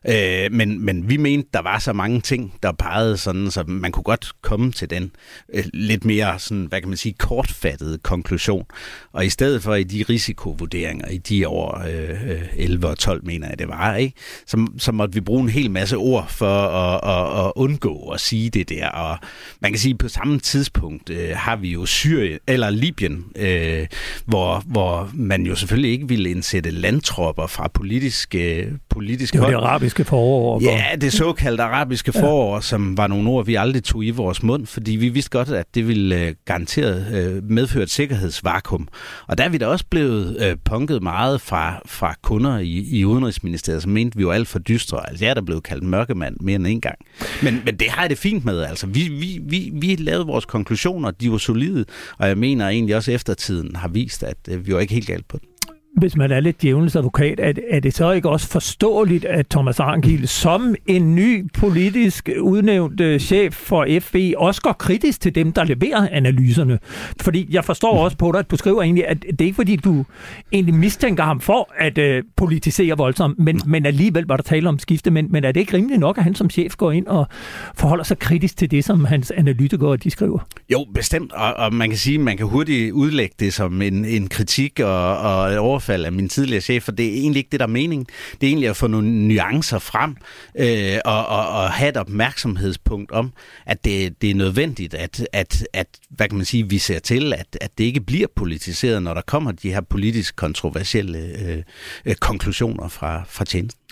Øh, men, men vi mente, der var så mange ting, der pegede sådan, så man kunne godt komme til den øh, lidt mere, sådan, hvad kan man sige, kortfattede konklusion. Og i stedet for i de risikovurderinger i de år øh, øh 11 og 12, mener jeg det var, ikke? Så, så måtte vi bruge en hel masse ord for at, at, at undgå at sige det der, og man kan sige, at på samme tidspunkt øh, har vi jo Syrien, eller Libyen, øh, hvor, hvor man jo selvfølgelig ikke ville indsætte landtropper fra politiske, politiske Det var det arabiske forår. Ja, det såkaldte arabiske forår, ja. som var nogle ord, vi aldrig tog i vores mund, fordi vi vidste godt, at det ville øh, garanteret øh, medføre et sikkerhedsvakuum. Og der er vi da også blevet øh, punket meget fra, fra kunder i, i Udenrigsministeriet, som mente, vi var alt for dystre. Altså jeg er der blevet kaldt mørkemand mere end en gang. Men, men det har jeg det fint med. Altså vi, vi, vi, vi lavede vores konklusioner, de var solide, og jeg mener egentlig også eftertiden har vist, at øh, vi var ikke helt galt på det hvis man er lidt djævelens advokat, er, er det så ikke også forståeligt, at Thomas Arnkiel som en ny politisk udnævnt uh, chef for FB også går kritisk til dem, der leverer analyserne? Fordi jeg forstår også på dig, at du skriver egentlig, at det er ikke fordi, du egentlig mistænker ham for at uh, politisere voldsomt, men, men alligevel var der tale om skifte. Men, men er det ikke rimeligt nok, at han som chef går ind og forholder sig kritisk til det, som hans analytikere de skriver? Jo, bestemt. Og, og man kan sige, at man kan hurtigt udlægge det som en, en kritik og, og overfald af min tidligere chef, for det er egentlig ikke det, der er meningen. Det er egentlig at få nogle nuancer frem øh, og, og, og have et opmærksomhedspunkt om, at det, det er nødvendigt, at, at, at hvad kan man sige, vi ser til, at, at det ikke bliver politiseret, når der kommer de her politisk kontroversielle øh, øh, konklusioner fra, fra tjenesten.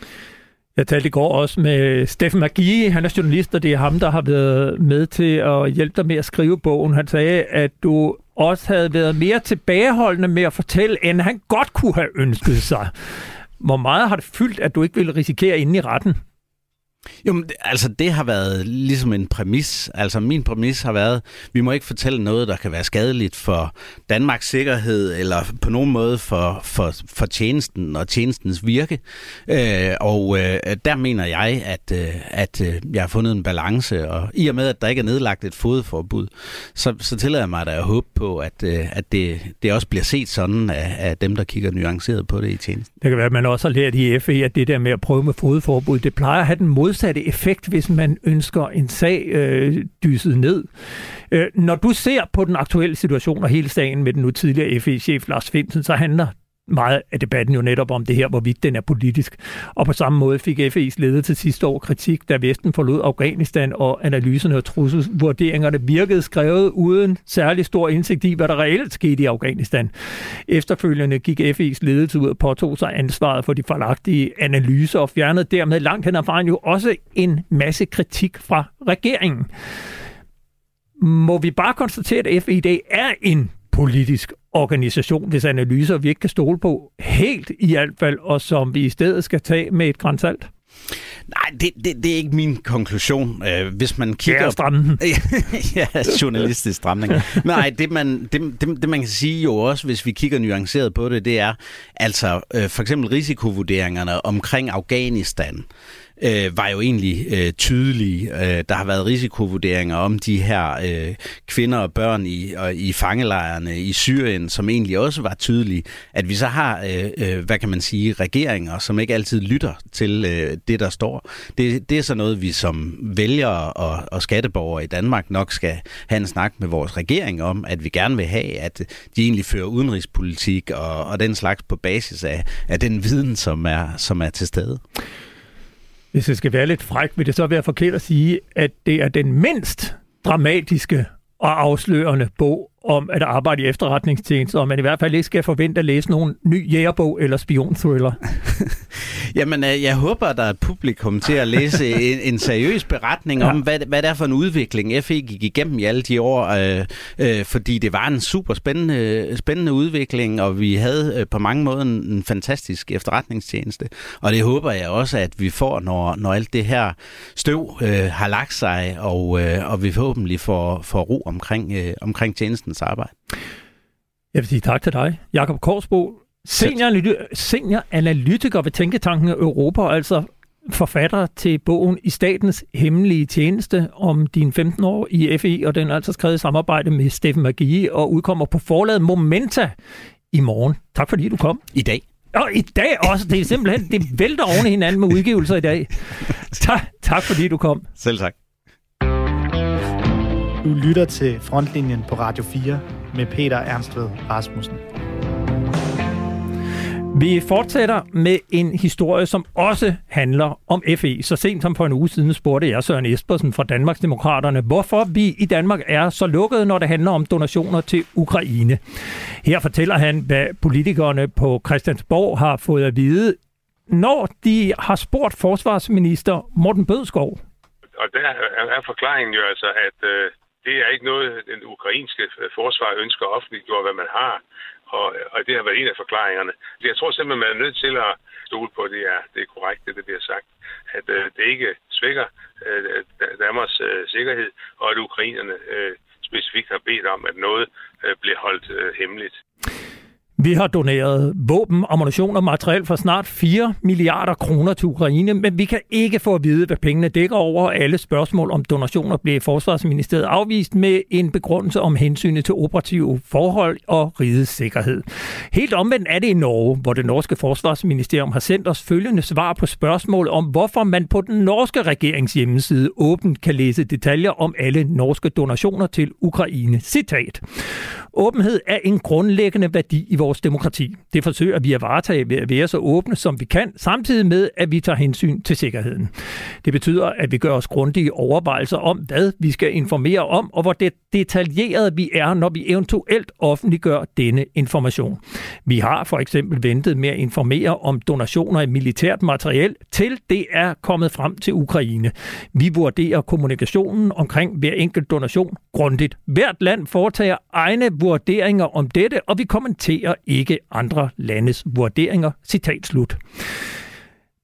Jeg talte i går også med Steffen Magi, han er journalist, og det er ham, der har været med til at hjælpe dig med at skrive bogen. Han sagde, at du også havde været mere tilbageholdende med at fortælle, end han godt kunne have ønsket sig. Hvor meget har det fyldt, at du ikke ville risikere inde i retten? Jo, altså det har været ligesom en præmis. Altså min præmis har været, vi må ikke fortælle noget, der kan være skadeligt for Danmarks sikkerhed, eller på nogen måde for, for, for tjenesten og tjenestens virke. Øh, og øh, der mener jeg, at, øh, at øh, jeg har fundet en balance, og i og med, at der ikke er nedlagt et fodforbud, så, så tillader jeg mig da at håbe på, at, øh, at det, det også bliver set sådan af, af dem, der kigger nuanceret på det i tjenesten. Det kan være, at man også har lært i FE, at det der med at prøve med fodforbud, det plejer at have den mod modsatte effekt, hvis man ønsker en sag øh, dyset ned. Øh, når du ser på den aktuelle situation og hele sagen med den nu tidligere FE-chef Lars Finsen, så handler meget af debatten jo netop om det her, hvorvidt den er politisk. Og på samme måde fik FE's leder til sidste år kritik, da Vesten forlod Afghanistan, og analyserne og trusselsvurderingerne virkede skrevet uden særlig stor indsigt i, hvad der reelt skete i Afghanistan. Efterfølgende gik FE's ledelse ud og påtog sig ansvaret for de forlagtige analyser og fjernede dermed langt hen ad vejen jo også en masse kritik fra regeringen. Må vi bare konstatere, at FE i dag er en politisk organisation, hvis analyser vi ikke kan stole på, helt i hvert fald, og som vi i stedet skal tage med et grænsalt? Nej, det, det, det er ikke min konklusion. Øh, hvis man kigger... Ja, strammen. ja, journalistisk stramning. Nej, det man, det, det, det man kan sige jo også, hvis vi kigger nuanceret på det, det er altså øh, for eksempel risikovurderingerne omkring Afghanistan øh, var jo egentlig øh, tydelige. Øh, der har været risikovurderinger om de her øh, kvinder og børn i, og i fangelejrene i Syrien, som egentlig også var tydelige. At vi så har, øh, øh, hvad kan man sige, regeringer, som ikke altid lytter til øh, det, der står. Det, det er så noget, vi som vælgere og, og skatteborgere i Danmark nok skal have en snak med vores regering om, at vi gerne vil have, at de egentlig fører udenrigspolitik og, og den slags på basis af, af den viden, som er, som er til stede. Hvis det skal være lidt fræk, vil det så være forkert at sige, at det er den mindst dramatiske og afslørende bog om at arbejde i efterretningstjenester, og man i hvert fald ikke skal forvente at læse nogen ny jægerbog eller spionthriller. Jamen, øh, jeg håber, der er et publikum til at læse en, en seriøs beretning ja. om, hvad, hvad det er for en udvikling, FE gik igennem i alle de år, øh, øh, fordi det var en super spændende, spændende udvikling, og vi havde øh, på mange måder en, en fantastisk efterretningstjeneste. Og det håber jeg også, at vi får, når, når alt det her støv øh, har lagt sig, og, øh, og vi forhåbentlig får, får ro omkring, øh, omkring tjenestens arbejde. Jeg vil sige tak til dig, Jakob Korsbo, Senior, senior analytiker ved Tænketanken Europa, altså forfatter til bogen I statens hemmelige tjeneste om din 15 år i FE, og den er altså skrevet i samarbejde med Steffen Magie og udkommer på forlaget Momenta i morgen. Tak fordi du kom. I dag. Og i dag også. Det er simpelthen, det vælter oven i hinanden med udgivelser i dag. Tak, tak fordi du kom. Selv tak. Du lytter til Frontlinjen på Radio 4 med Peter Ernstved Rasmussen. Vi fortsætter med en historie, som også handler om FE. Så sent som for en uge siden spurgte jeg Søren Espersen fra Danmarksdemokraterne, hvorfor vi i Danmark er så lukkede, når det handler om donationer til Ukraine. Her fortæller han, hvad politikerne på Christiansborg har fået at vide, når de har spurgt forsvarsminister Morten Bødskov. Og der er forklaringen jo altså, at øh, det er ikke noget, den ukrainske øh, forsvar ønsker offentliggjort, hvad man har og, og det har været en af forklaringerne. Jeg tror simpelthen, man er nødt til at stole på, at det er, det er korrekt, det der bliver sagt. At øh, det ikke svækker øh, Danmarks øh, sikkerhed, og at ukrainerne øh, specifikt har bedt om, at noget øh, bliver holdt øh, hemmeligt. Vi har doneret våben, ammunition og materiel for snart 4 milliarder kroner til Ukraine, men vi kan ikke få at vide, hvad pengene dækker over. Alle spørgsmål om donationer blev Forsvarsministeriet afvist med en begrundelse om hensynet til operative forhold og rigets sikkerhed. Helt omvendt er det i Norge, hvor det norske forsvarsministerium har sendt os følgende svar på spørgsmål om, hvorfor man på den norske regerings hjemmeside åbent kan læse detaljer om alle norske donationer til Ukraine. Citat. Åbenhed er en grundlæggende værdi i vores demokrati. Det forsøger vi at varetage ved at være så åbne, som vi kan, samtidig med, at vi tager hensyn til sikkerheden. Det betyder, at vi gør os grundige overvejelser om, hvad vi skal informere om, og hvor det detaljeret vi er, når vi eventuelt offentliggør denne information. Vi har for eksempel ventet med at informere om donationer af militært materiel, til det er kommet frem til Ukraine. Vi vurderer kommunikationen omkring hver enkelt donation grundigt. Hvert land foretager egne vurderinger om dette, og vi kommenterer ikke andre landes vurderinger. Citat slut.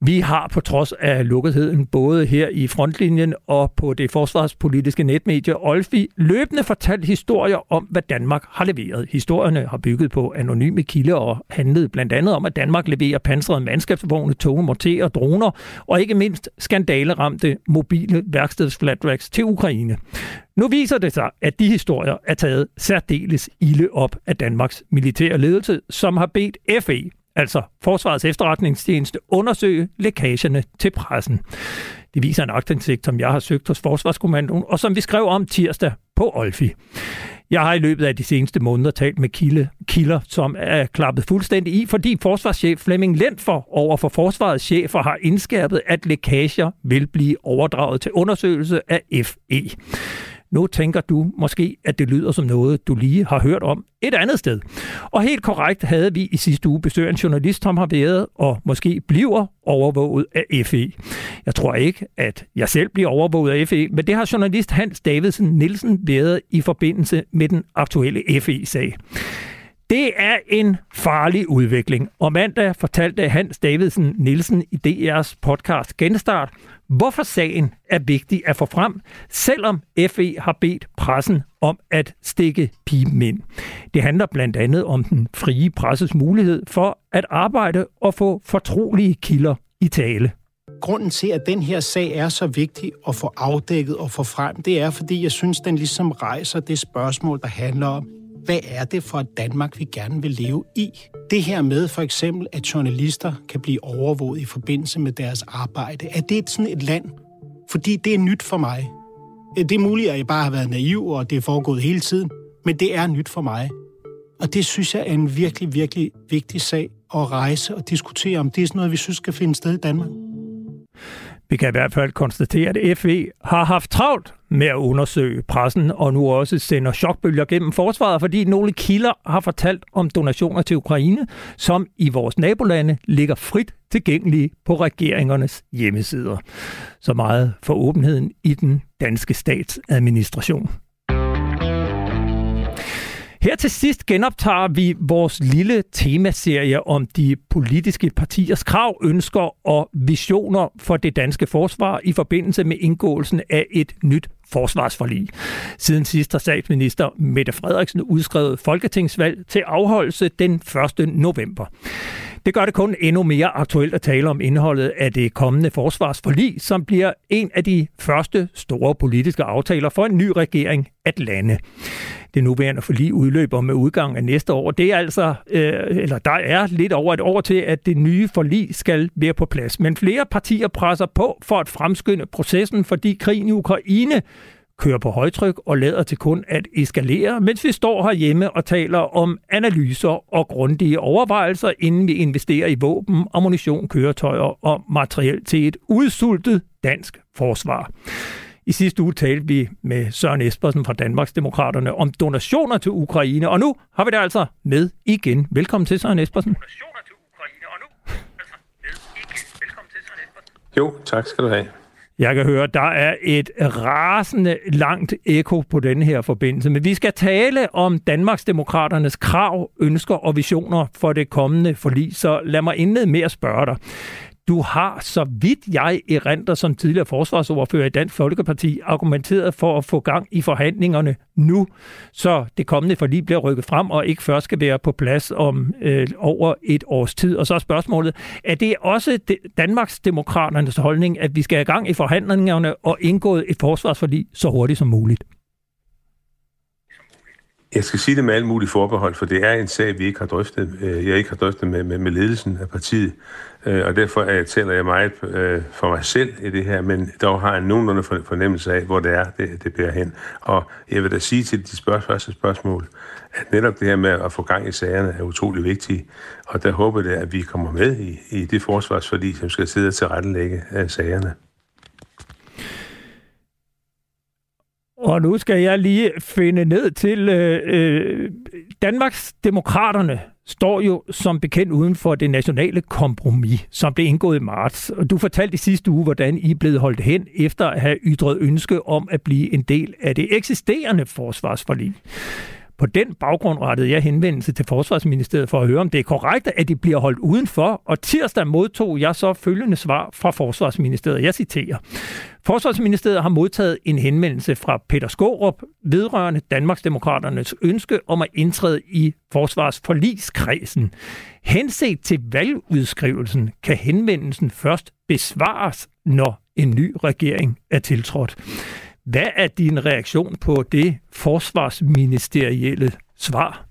Vi har på trods af lukketheden, både her i frontlinjen og på det forsvarspolitiske netmedie Olfi, løbende fortalt historier om, hvad Danmark har leveret. Historierne har bygget på anonyme kilder og handlet blandt andet om, at Danmark leverer pansrede mandskabsvogne, tunge morterer, droner og ikke mindst skandaleramte mobile værkstedsflatracks til Ukraine. Nu viser det sig, at de historier er taget særdeles ilde op af Danmarks militære ledelse, som har bedt FE, altså Forsvarets efterretningstjeneste, undersøge lækagerne til pressen. Det viser en aktindsigt, som jeg har søgt hos Forsvarskommandoen, og som vi skrev om tirsdag på Olfi. Jeg har i løbet af de seneste måneder talt med kilde, kilder, som er klappet fuldstændig i, fordi forsvarschef Flemming Lentfor over for forsvarets chefer har indskærpet, at lækager vil blive overdraget til undersøgelse af FE. Nu tænker du måske, at det lyder som noget, du lige har hørt om et andet sted. Og helt korrekt havde vi i sidste uge besøg en journalist, som har været og måske bliver overvåget af FE. Jeg tror ikke, at jeg selv bliver overvåget af FE, men det har journalist Hans Davidsen Nielsen været i forbindelse med den aktuelle FE-sag. Det er en farlig udvikling, og mandag fortalte Hans Davidsen Nielsen i DR's podcast Genstart, hvorfor sagen er vigtig at få frem, selvom FE har bedt pressen om at stikke pipen ind. Det handler blandt andet om den frie presses mulighed for at arbejde og få fortrolige kilder i tale. Grunden til, at den her sag er så vigtig at få afdækket og få frem, det er, fordi jeg synes, den ligesom rejser det spørgsmål, der handler om, hvad er det for et Danmark, vi gerne vil leve i? Det her med for eksempel, at journalister kan blive overvåget i forbindelse med deres arbejde, er det sådan et land? Fordi det er nyt for mig. Øh, det er muligt, at jeg bare har været naiv, og det er foregået hele tiden, men det er nyt for mig. Og det synes jeg er en virkelig, virkelig vigtig sag at rejse og diskutere, om det er sådan noget, vi synes skal finde sted i Danmark. Vi kan i hvert fald konstatere, at FE har haft travlt med at undersøge pressen, og nu også sender chokbølger gennem forsvaret, fordi nogle kilder har fortalt om donationer til Ukraine, som i vores nabolande ligger frit tilgængelige på regeringernes hjemmesider. Så meget for åbenheden i den danske statsadministration. Her til sidst genoptager vi vores lille temaserie om de politiske partiers krav, ønsker og visioner for det danske forsvar i forbindelse med indgåelsen af et nyt forsvarsforlig. Siden sidst har statsminister Mette Frederiksen udskrevet folketingsvalg til afholdelse den 1. november. Det gør det kun endnu mere aktuelt at tale om indholdet af det kommende forsvarsforlig, som bliver en af de første store politiske aftaler for en ny regering at lande det nuværende forlig udløber med udgang af næste år. Det er altså, øh, eller der er lidt over et år til, at det nye forlig skal være på plads. Men flere partier presser på for at fremskynde processen, fordi krigen i Ukraine kører på højtryk og lader til kun at eskalere, mens vi står herhjemme og taler om analyser og grundige overvejelser, inden vi investerer i våben, ammunition, køretøjer og materiel til et udsultet dansk forsvar. I sidste uge talte vi med Søren Espersen fra Danmarks Demokraterne om donationer til Ukraine, og nu har vi det altså med igen. Velkommen til, Søren Espersen. Donationer til Ukraine, og nu altså med igen. Velkommen til, Søren Espersen. Jo, tak skal du have. Jeg kan høre, der er et rasende langt eko på den her forbindelse, men vi skal tale om Danmarks Demokraternes krav, ønsker og visioner for det kommende forlig, så lad mig indlede med at spørge dig. Du har, så vidt jeg erindrer som tidligere forsvarsordfører i Dansk Folkeparti, argumenteret for at få gang i forhandlingerne nu, så det kommende forlig bliver rykket frem og ikke først skal være på plads om øh, over et års tid. Og så er spørgsmålet, er det også Danmarks demokraternes holdning, at vi skal have gang i forhandlingerne og indgået et forsvarsforlig så hurtigt som muligt? Jeg skal sige det med alle mulige forbehold, for det er en sag, vi ikke har drøftet. Øh, jeg ikke har drøftet med, med, med ledelsen af partiet, øh, og derfor er, taler jeg meget øh, for mig selv i det her, men dog har jeg nogenlunde fornemmelse af, hvor det er, det, det bærer hen. Og jeg vil da sige til de spørg- første spørgsmål, at netop det her med at få gang i sagerne er utrolig vigtigt, og der håber jeg, at vi kommer med i, i det forsvarsforlig, som skal sidde til tilrettelægge sagerne. Og nu skal jeg lige finde ned til øh, øh, Danmarks Demokraterne står jo som bekendt uden for det nationale kompromis, som blev indgået i marts. Og du fortalte i sidste uge, hvordan I blev holdt hen efter at have ytret ønske om at blive en del af det eksisterende forsvarsforlig. På den baggrund rettede jeg henvendelse til Forsvarsministeriet for at høre, om det er korrekt, at de bliver holdt udenfor, og tirsdag modtog jeg så følgende svar fra Forsvarsministeriet. Jeg citerer. Forsvarsministeriet har modtaget en henvendelse fra Peter Skårup vedrørende Danmarksdemokraternes ønske om at indtræde i forsvarsforligskredsen. Henset til valgudskrivelsen kan henvendelsen først besvares, når en ny regering er tiltrådt. Hvad er din reaktion på det forsvarsministerielle svar?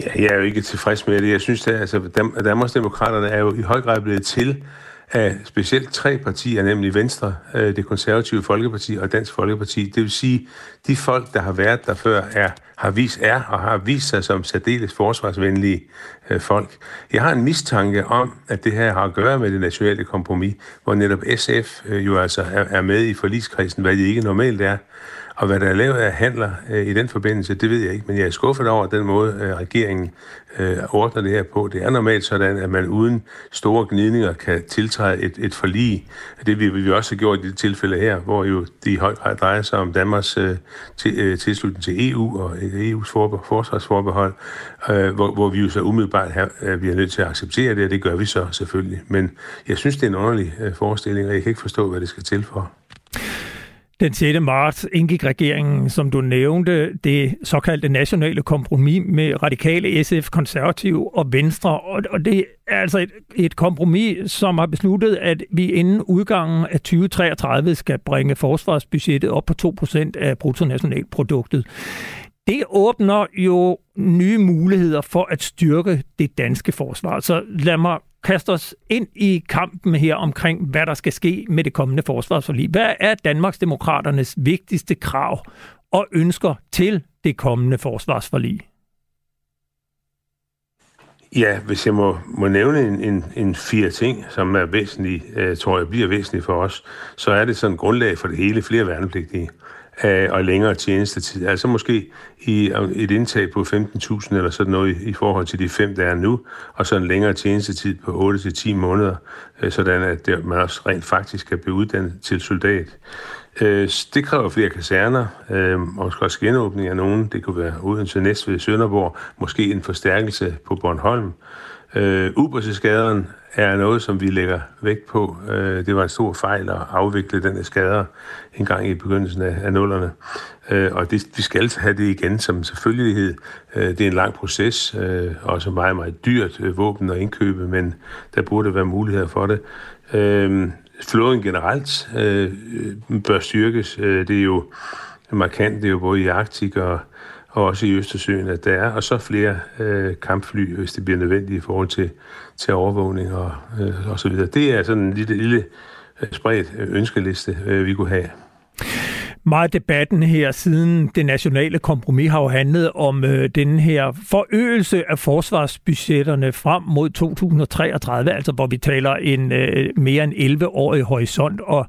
Ja, jeg er jo ikke tilfreds med det. Jeg synes, at altså, Danmarksdemokraterne er jo i høj grad blevet til af specielt tre partier, nemlig Venstre, øh, det konservative Folkeparti og Dansk Folkeparti. Det vil sige, de folk, der har været der før, er, har vist, er og har vist sig som særdeles forsvarsvenlige øh, folk. Jeg har en mistanke om, at det her har at gøre med det nationale kompromis, hvor netop SF øh, jo altså er, er med i forligskredsen, hvad det ikke normalt er. Og hvad der er lavet af handler øh, i den forbindelse, det ved jeg ikke, men jeg er skuffet over den måde, øh, regeringen øh, ordner det her på. Det er normalt sådan, at man uden store gnidninger kan tiltræde et, et forlig. Det vi, vi også har gjort i det tilfælde her, hvor jo det i høj grad drejer sig om Danmarks øh, til, øh, tilslutning til EU og EU's forbe, forsvarsforbehold, øh, hvor, hvor vi jo så umiddelbart her, øh, vi er nødt til at acceptere det, og det gør vi så selvfølgelig. Men jeg synes, det er en underlig øh, forestilling, og jeg kan ikke forstå, hvad det skal til for. Den 6. marts indgik regeringen, som du nævnte, det såkaldte nationale kompromis med radikale SF, konservative og Venstre. Og det er altså et, et kompromis, som har besluttet, at vi inden udgangen af 2033 skal bringe forsvarsbudgettet op på 2% af bruttonationalproduktet. Det åbner jo nye muligheder for at styrke det danske forsvar. Så lad mig kaste os ind i kampen her omkring, hvad der skal ske med det kommende forsvarsforlig. Hvad er Danmarksdemokraternes vigtigste krav og ønsker til det kommende forsvarsforlig? Ja, hvis jeg må, må nævne en, en, en fire ting, som er væsentlige, øh, tror jeg bliver væsentlige for os, så er det sådan grundlag for det hele, flere værnepligtige øh, og længere tjenestetid. Altså måske i øh, et indtag på 15.000 eller sådan noget i, i forhold til de fem, der er nu, og så en længere tjenestetid på 8-10 måneder, øh, sådan at det, man også rent faktisk kan blive uddannet til soldat. Øh, det kræver flere kaserner, øh, og måske også genåbning af nogen. Det kunne være Odense, Næstved, Sønderborg, måske en forstærkelse på Bornholm. Øh, Ubådsskaderen er noget, som vi lægger vægt på. Øh, det var en stor fejl at afvikle den skader en gang i begyndelsen af, af nullerne. Øh, og det, vi skal have det igen som selvfølgelighed. Øh, det er en lang proces, øh, også meget, meget dyrt øh, våben at indkøbe, men der burde være muligheder for det. Øh, flåden generelt øh, bør styrkes. Øh, det er jo markant, det er jo både i Arktik og og også i Østersøen, at der er, og så flere øh, kampfly, hvis det bliver nødvendigt i forhold til, til overvågning og, øh, og så videre. Det er sådan en lille, lille øh, spredt øh, ønskeliste, øh, vi kunne have. Meget debatten her siden det nationale kompromis har jo handlet om øh, den her forøgelse af forsvarsbudgetterne frem mod 2033, altså hvor vi taler en øh, mere end 11-årig horisont. Og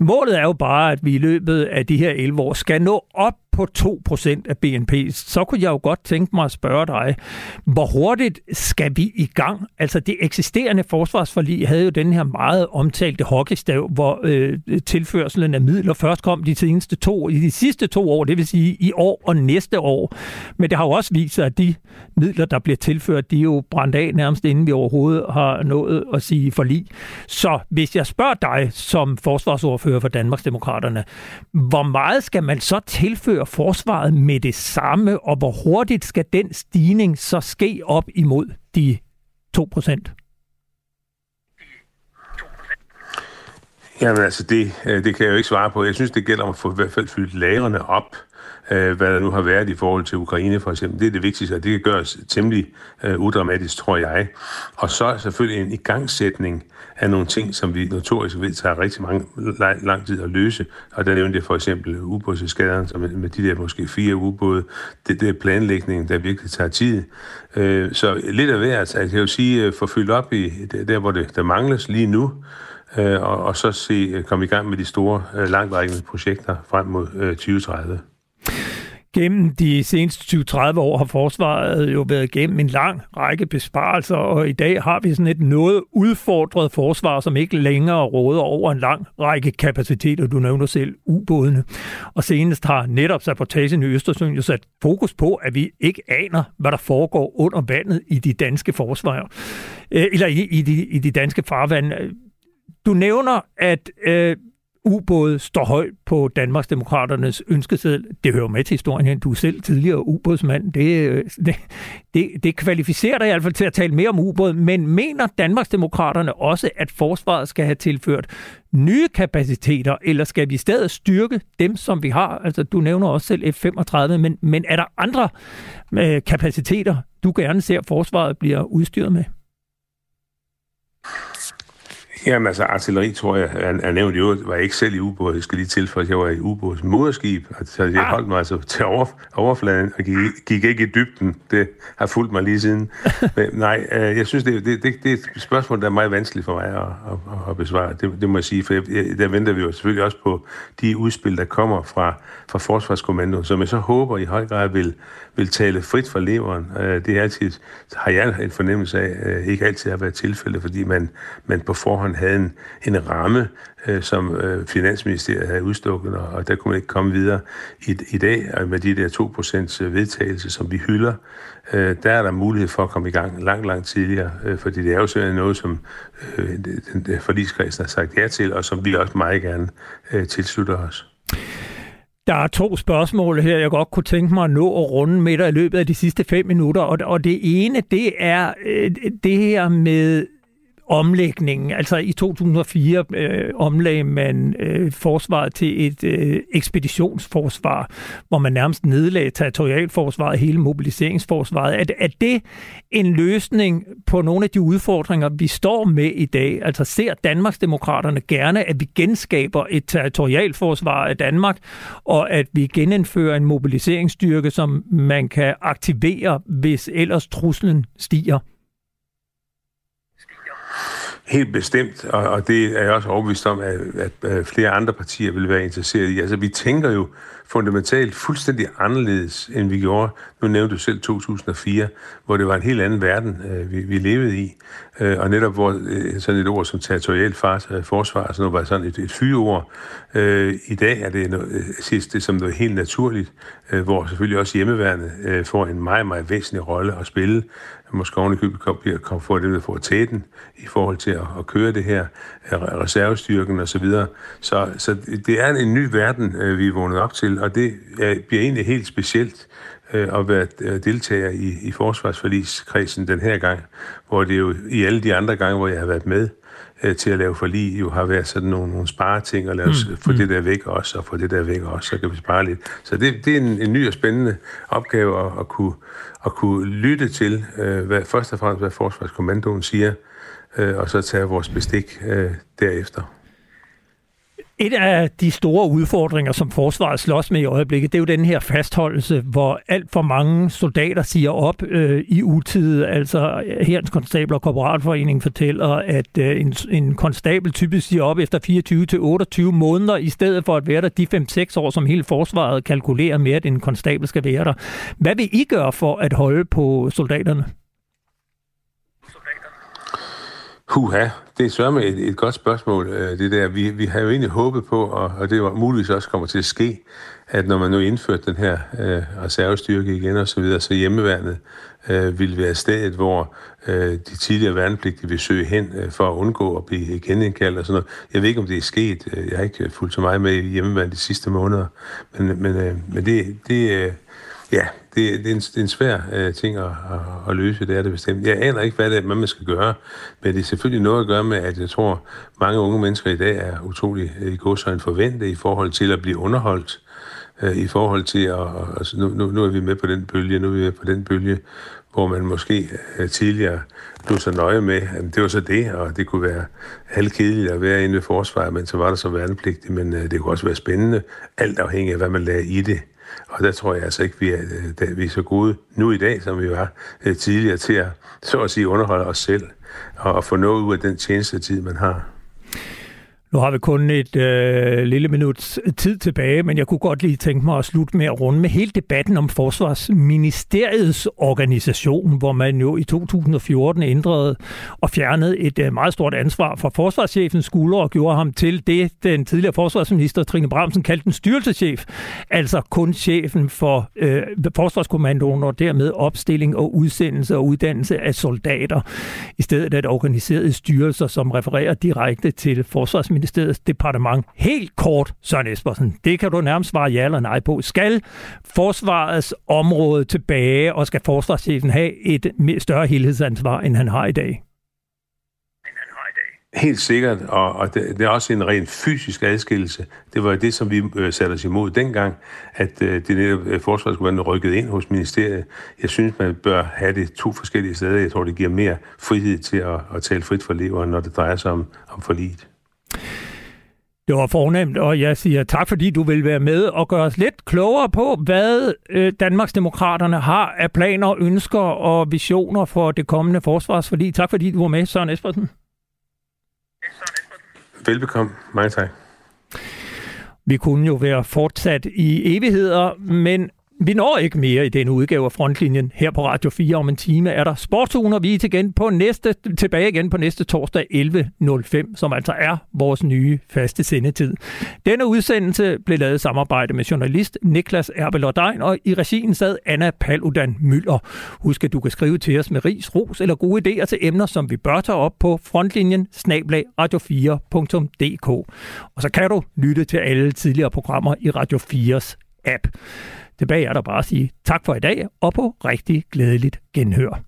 målet er jo bare, at vi i løbet af de her 11 år skal nå op på 2% af BNP, så kunne jeg jo godt tænke mig at spørge dig, hvor hurtigt skal vi i gang? Altså det eksisterende forsvarsforlig havde jo den her meget omtalte hockeystav, hvor øh, tilførselen af midler først kom de seneste to, i de sidste to år, det vil sige i år og næste år. Men det har jo også vist sig, at de midler, der bliver tilført, de er jo brændt af nærmest inden vi overhovedet har nået at sige forlig. Så hvis jeg spørger dig som forsvarsordfører for Danmarksdemokraterne, hvor meget skal man så tilføre tilføre forsvaret med det samme, og hvor hurtigt skal den stigning så ske op imod de 2 procent? Jamen altså, det, øh, det kan jeg jo ikke svare på. Jeg synes, det gælder om at få i hvert fald fyldt lagrene op øh, hvad der nu har været i forhold til Ukraine for eksempel. Det er det vigtigste, og det kan gøres temmelig øh, udramatisk, tror jeg. Og så selvfølgelig en igangsætning af nogle ting, som vi notorisk ved tager rigtig mange, lang, lang tid at løse. Og der nævnte jeg for eksempel ubådseskaderen, som med de der måske fire ubåde. Det, det er planlægningen, der virkelig tager tid. Øh, så lidt af hvert, altså, jeg kan jo sige, øh, få fyldt op i der, hvor det der mangles lige nu, øh, og, og så se, øh, komme i gang med de store, øh, langtrækkende projekter frem mod øh, 2030. Gennem de seneste 20-30 år har forsvaret jo været gennem en lang række besparelser, og i dag har vi sådan et noget udfordret forsvar, som ikke længere råder over en lang række kapaciteter. Du nævner selv ubådene. Og senest har netop sabotagen i Østersøen jo sat fokus på, at vi ikke aner, hvad der foregår under vandet i de danske forsvar. Øh, eller i, i, de, i de danske farvande. Du nævner, at øh, ubåde står højt på Danmarksdemokraternes ønskeseddel. Det hører med til historien Du er selv tidligere ubådsmand. Det, øh, det, det, det kvalificerer dig i hvert fald til at tale mere om ubåde. Men mener Danmarksdemokraterne også, at forsvaret skal have tilført nye kapaciteter, eller skal vi i stedet styrke dem, som vi har? Altså, du nævner også selv F-35, men, men er der andre øh, kapaciteter, du gerne ser, at forsvaret bliver udstyret med? Jamen altså, artilleri, tror jeg, er, er nævnt i øvrigt, var jeg ikke selv i ubåd. Jeg skal lige tilføje, at jeg var i ubåds moderskib, så jeg ah. holdt mig altså til over, overfladen og gik, gik ikke i dybden. Det har fulgt mig lige siden. Men nej, øh, jeg synes, det, det, det, det er et spørgsmål, der er meget vanskeligt for mig at, at, at besvare. Det, det må jeg sige, for jeg, der venter vi jo selvfølgelig også på de udspil, der kommer fra, fra Forsvarskommandoen, som jeg så håber i høj grad vil, vil tale frit fra leveren. Øh, det er altid, har jeg en fornemmelse af, øh, ikke altid har været tilfældet, fordi man, man på forhånd havde en, en ramme, øh, som øh, Finansministeriet havde udstukket, og der kunne man ikke komme videre. I, i dag, øh, med de der 2% øh, vedtagelse, som vi hylder, der er der mulighed for at komme i gang langt, langt tidligere, fordi det er jo sådan noget, som den forligskredsen har sagt ja til, og som vi også meget gerne tilslutter os. Der er to spørgsmål her, jeg godt kunne tænke mig at nå at runde med dig i løbet af de sidste fem minutter. Og, og det ene, det er øh, det her med omlægningen. Altså i 2004 øh, omlagde man øh, forsvaret til et øh, ekspeditionsforsvar, hvor man nærmest nedlagde territorialforsvaret, hele mobiliseringsforsvaret. Er, er det en løsning på nogle af de udfordringer, vi står med i dag? Altså ser Danmarksdemokraterne gerne, at vi genskaber et territorialforsvar af Danmark, og at vi genindfører en mobiliseringsstyrke, som man kan aktivere, hvis ellers truslen stiger? Helt bestemt, og, og det er jeg også overbevist om, at, at flere andre partier vil være interesseret i. Altså, vi tænker jo fundamentalt fuldstændig anderledes, end vi gjorde. Nu nævnte du selv 2004, hvor det var en helt anden verden, øh, vi, vi levede i. Øh, og netop hvor øh, sådan et ord som territorial forsvar, sådan noget, var sådan et, et fyreord. I dag er det noget, ses det som noget helt naturligt, hvor selvfølgelig også hjemmeværende får en meget, meget væsentlig rolle at spille måske oven i købet bliver kom for det, der får tæten i forhold til at, at køre det her, øh, reservestyrken og så videre. Så, så det er en ny verden, øh, vi er vågnet op til, og det bliver egentlig helt specielt øh, at være deltager i, i forsvarsforligskredsen den her gang, hvor det jo i alle de andre gange, hvor jeg har været med øh, til at lave forlig, jo har været sådan nogle, nogle spareting, og lave, mm. få mm. det der væk også, og få det der væk også, så kan vi spare lidt. Så det, det er en, en ny og spændende opgave at, at, kunne, at kunne lytte til, øh, hvad, først og fremmest hvad Forsvarskommandoen siger, øh, og så tage vores bestik øh, derefter. Et af de store udfordringer, som forsvaret slås med i øjeblikket, det er jo den her fastholdelse, hvor alt for mange soldater siger op øh, i utid. Altså herrens konstabler og korporatforeningen fortæller, at øh, en, en konstabel typisk siger op efter 24 til 28 måneder, i stedet for at være der de 5-6 år, som hele forsvaret kalkulerer med, at en konstabel skal være der. Hvad vil I gøre for at holde på soldaterne? Huha, det er sørme et, et godt spørgsmål, øh, det der. Vi, vi har jo egentlig håbet på, og, og det var muligvis også kommer til at ske, at når man nu indførte den her øh, reservestyrke igen og så videre, så hjemmeværnet øh, ville være stedet, hvor øh, de tidligere værnepligtige vil søge hen øh, for at undgå at blive genindkaldt og sådan noget. Jeg ved ikke, om det er sket. Øh, jeg har ikke øh, fulgt så meget med i hjemmeværnet de sidste måneder, men, men, øh, men det, det, øh, Ja, det, det, er, en, det er en svær uh, ting at, at, at løse, det er det bestemt. Jeg aner ikke, hvad det er, man skal gøre, men det er selvfølgelig noget at gøre med, at jeg tror, mange unge mennesker i dag er utrolig uh, i godsøjne forventet i forhold til at blive underholdt, uh, i forhold til at, altså nu, nu, nu er vi med på den bølge, nu er vi med på den bølge, hvor man måske uh, tidligere blev så nøje med, at det var så det, og det kunne være halvkedeligt at være inde ved forsvaret, men så var der så værnepligtigt, men uh, det kunne også være spændende, alt afhængig af, hvad man lagde i det. Og der tror jeg altså ikke, vi er, øh, vi er så gode nu i dag, som vi var øh, tidligere til at, så at sige, underholde os selv og få noget ud af den tjenestetid, man har. Nu har vi kun et øh, lille minut tid tilbage, men jeg kunne godt lige tænke mig at slutte med at runde med hele debatten om Forsvarsministeriets organisation, hvor man jo i 2014 ændrede og fjernede et øh, meget stort ansvar fra forsvarschefens skuldre og gjorde ham til det, den tidligere forsvarsminister Trine Bramsen kaldte en styrelseschef, altså kun chefen for øh, Forsvarskommandoen og dermed opstilling og udsendelse og uddannelse af soldater, i stedet at organiserede styrelser, som refererer direkte til Forsvarsministeriet. Finansministeriets departement. Helt kort, Søren Espersen, det kan du nærmest svare ja eller nej på. Skal forsvarets område tilbage, og skal forsvarschefen have et større helhedsansvar, end han har i dag? Helt sikkert, og, og det, det er også en ren fysisk adskillelse. Det var det, som vi øh, satte os imod dengang, at øh, det netop øh, forsvaret skulle være rykket ind hos ministeriet. Jeg synes, man bør have det to forskellige steder. Jeg tror, det giver mere frihed til at, at tale frit for leveren, når det drejer sig om, om forliget. Det var fornemt, og jeg siger tak, fordi du vil være med og gøre os lidt klogere på, hvad øh, Danmarksdemokraterne har af planer, ønsker og visioner for det kommende forsvarsforlig. Tak fordi du var med, Søren Espersen. Velbekomme. Mange tak. Vi kunne jo være fortsat i evigheder, men vi når ikke mere i denne udgave af Frontlinjen. Her på Radio 4 om en time er der sportsugen, og vi er igen på næste, tilbage igen på næste torsdag 11.05, som altså er vores nye faste sendetid. Denne udsendelse blev lavet i samarbejde med journalist Niklas Erbel og i regien sad Anna Paludan Møller. Husk, at du kan skrive til os med ris, ros eller gode idéer til emner, som vi bør tage op på frontlinjen snablag radio4.dk. Og så kan du lytte til alle tidligere programmer i Radio 4's app. Tilbage er der bare at sige tak for i dag, og på rigtig glædeligt genhør.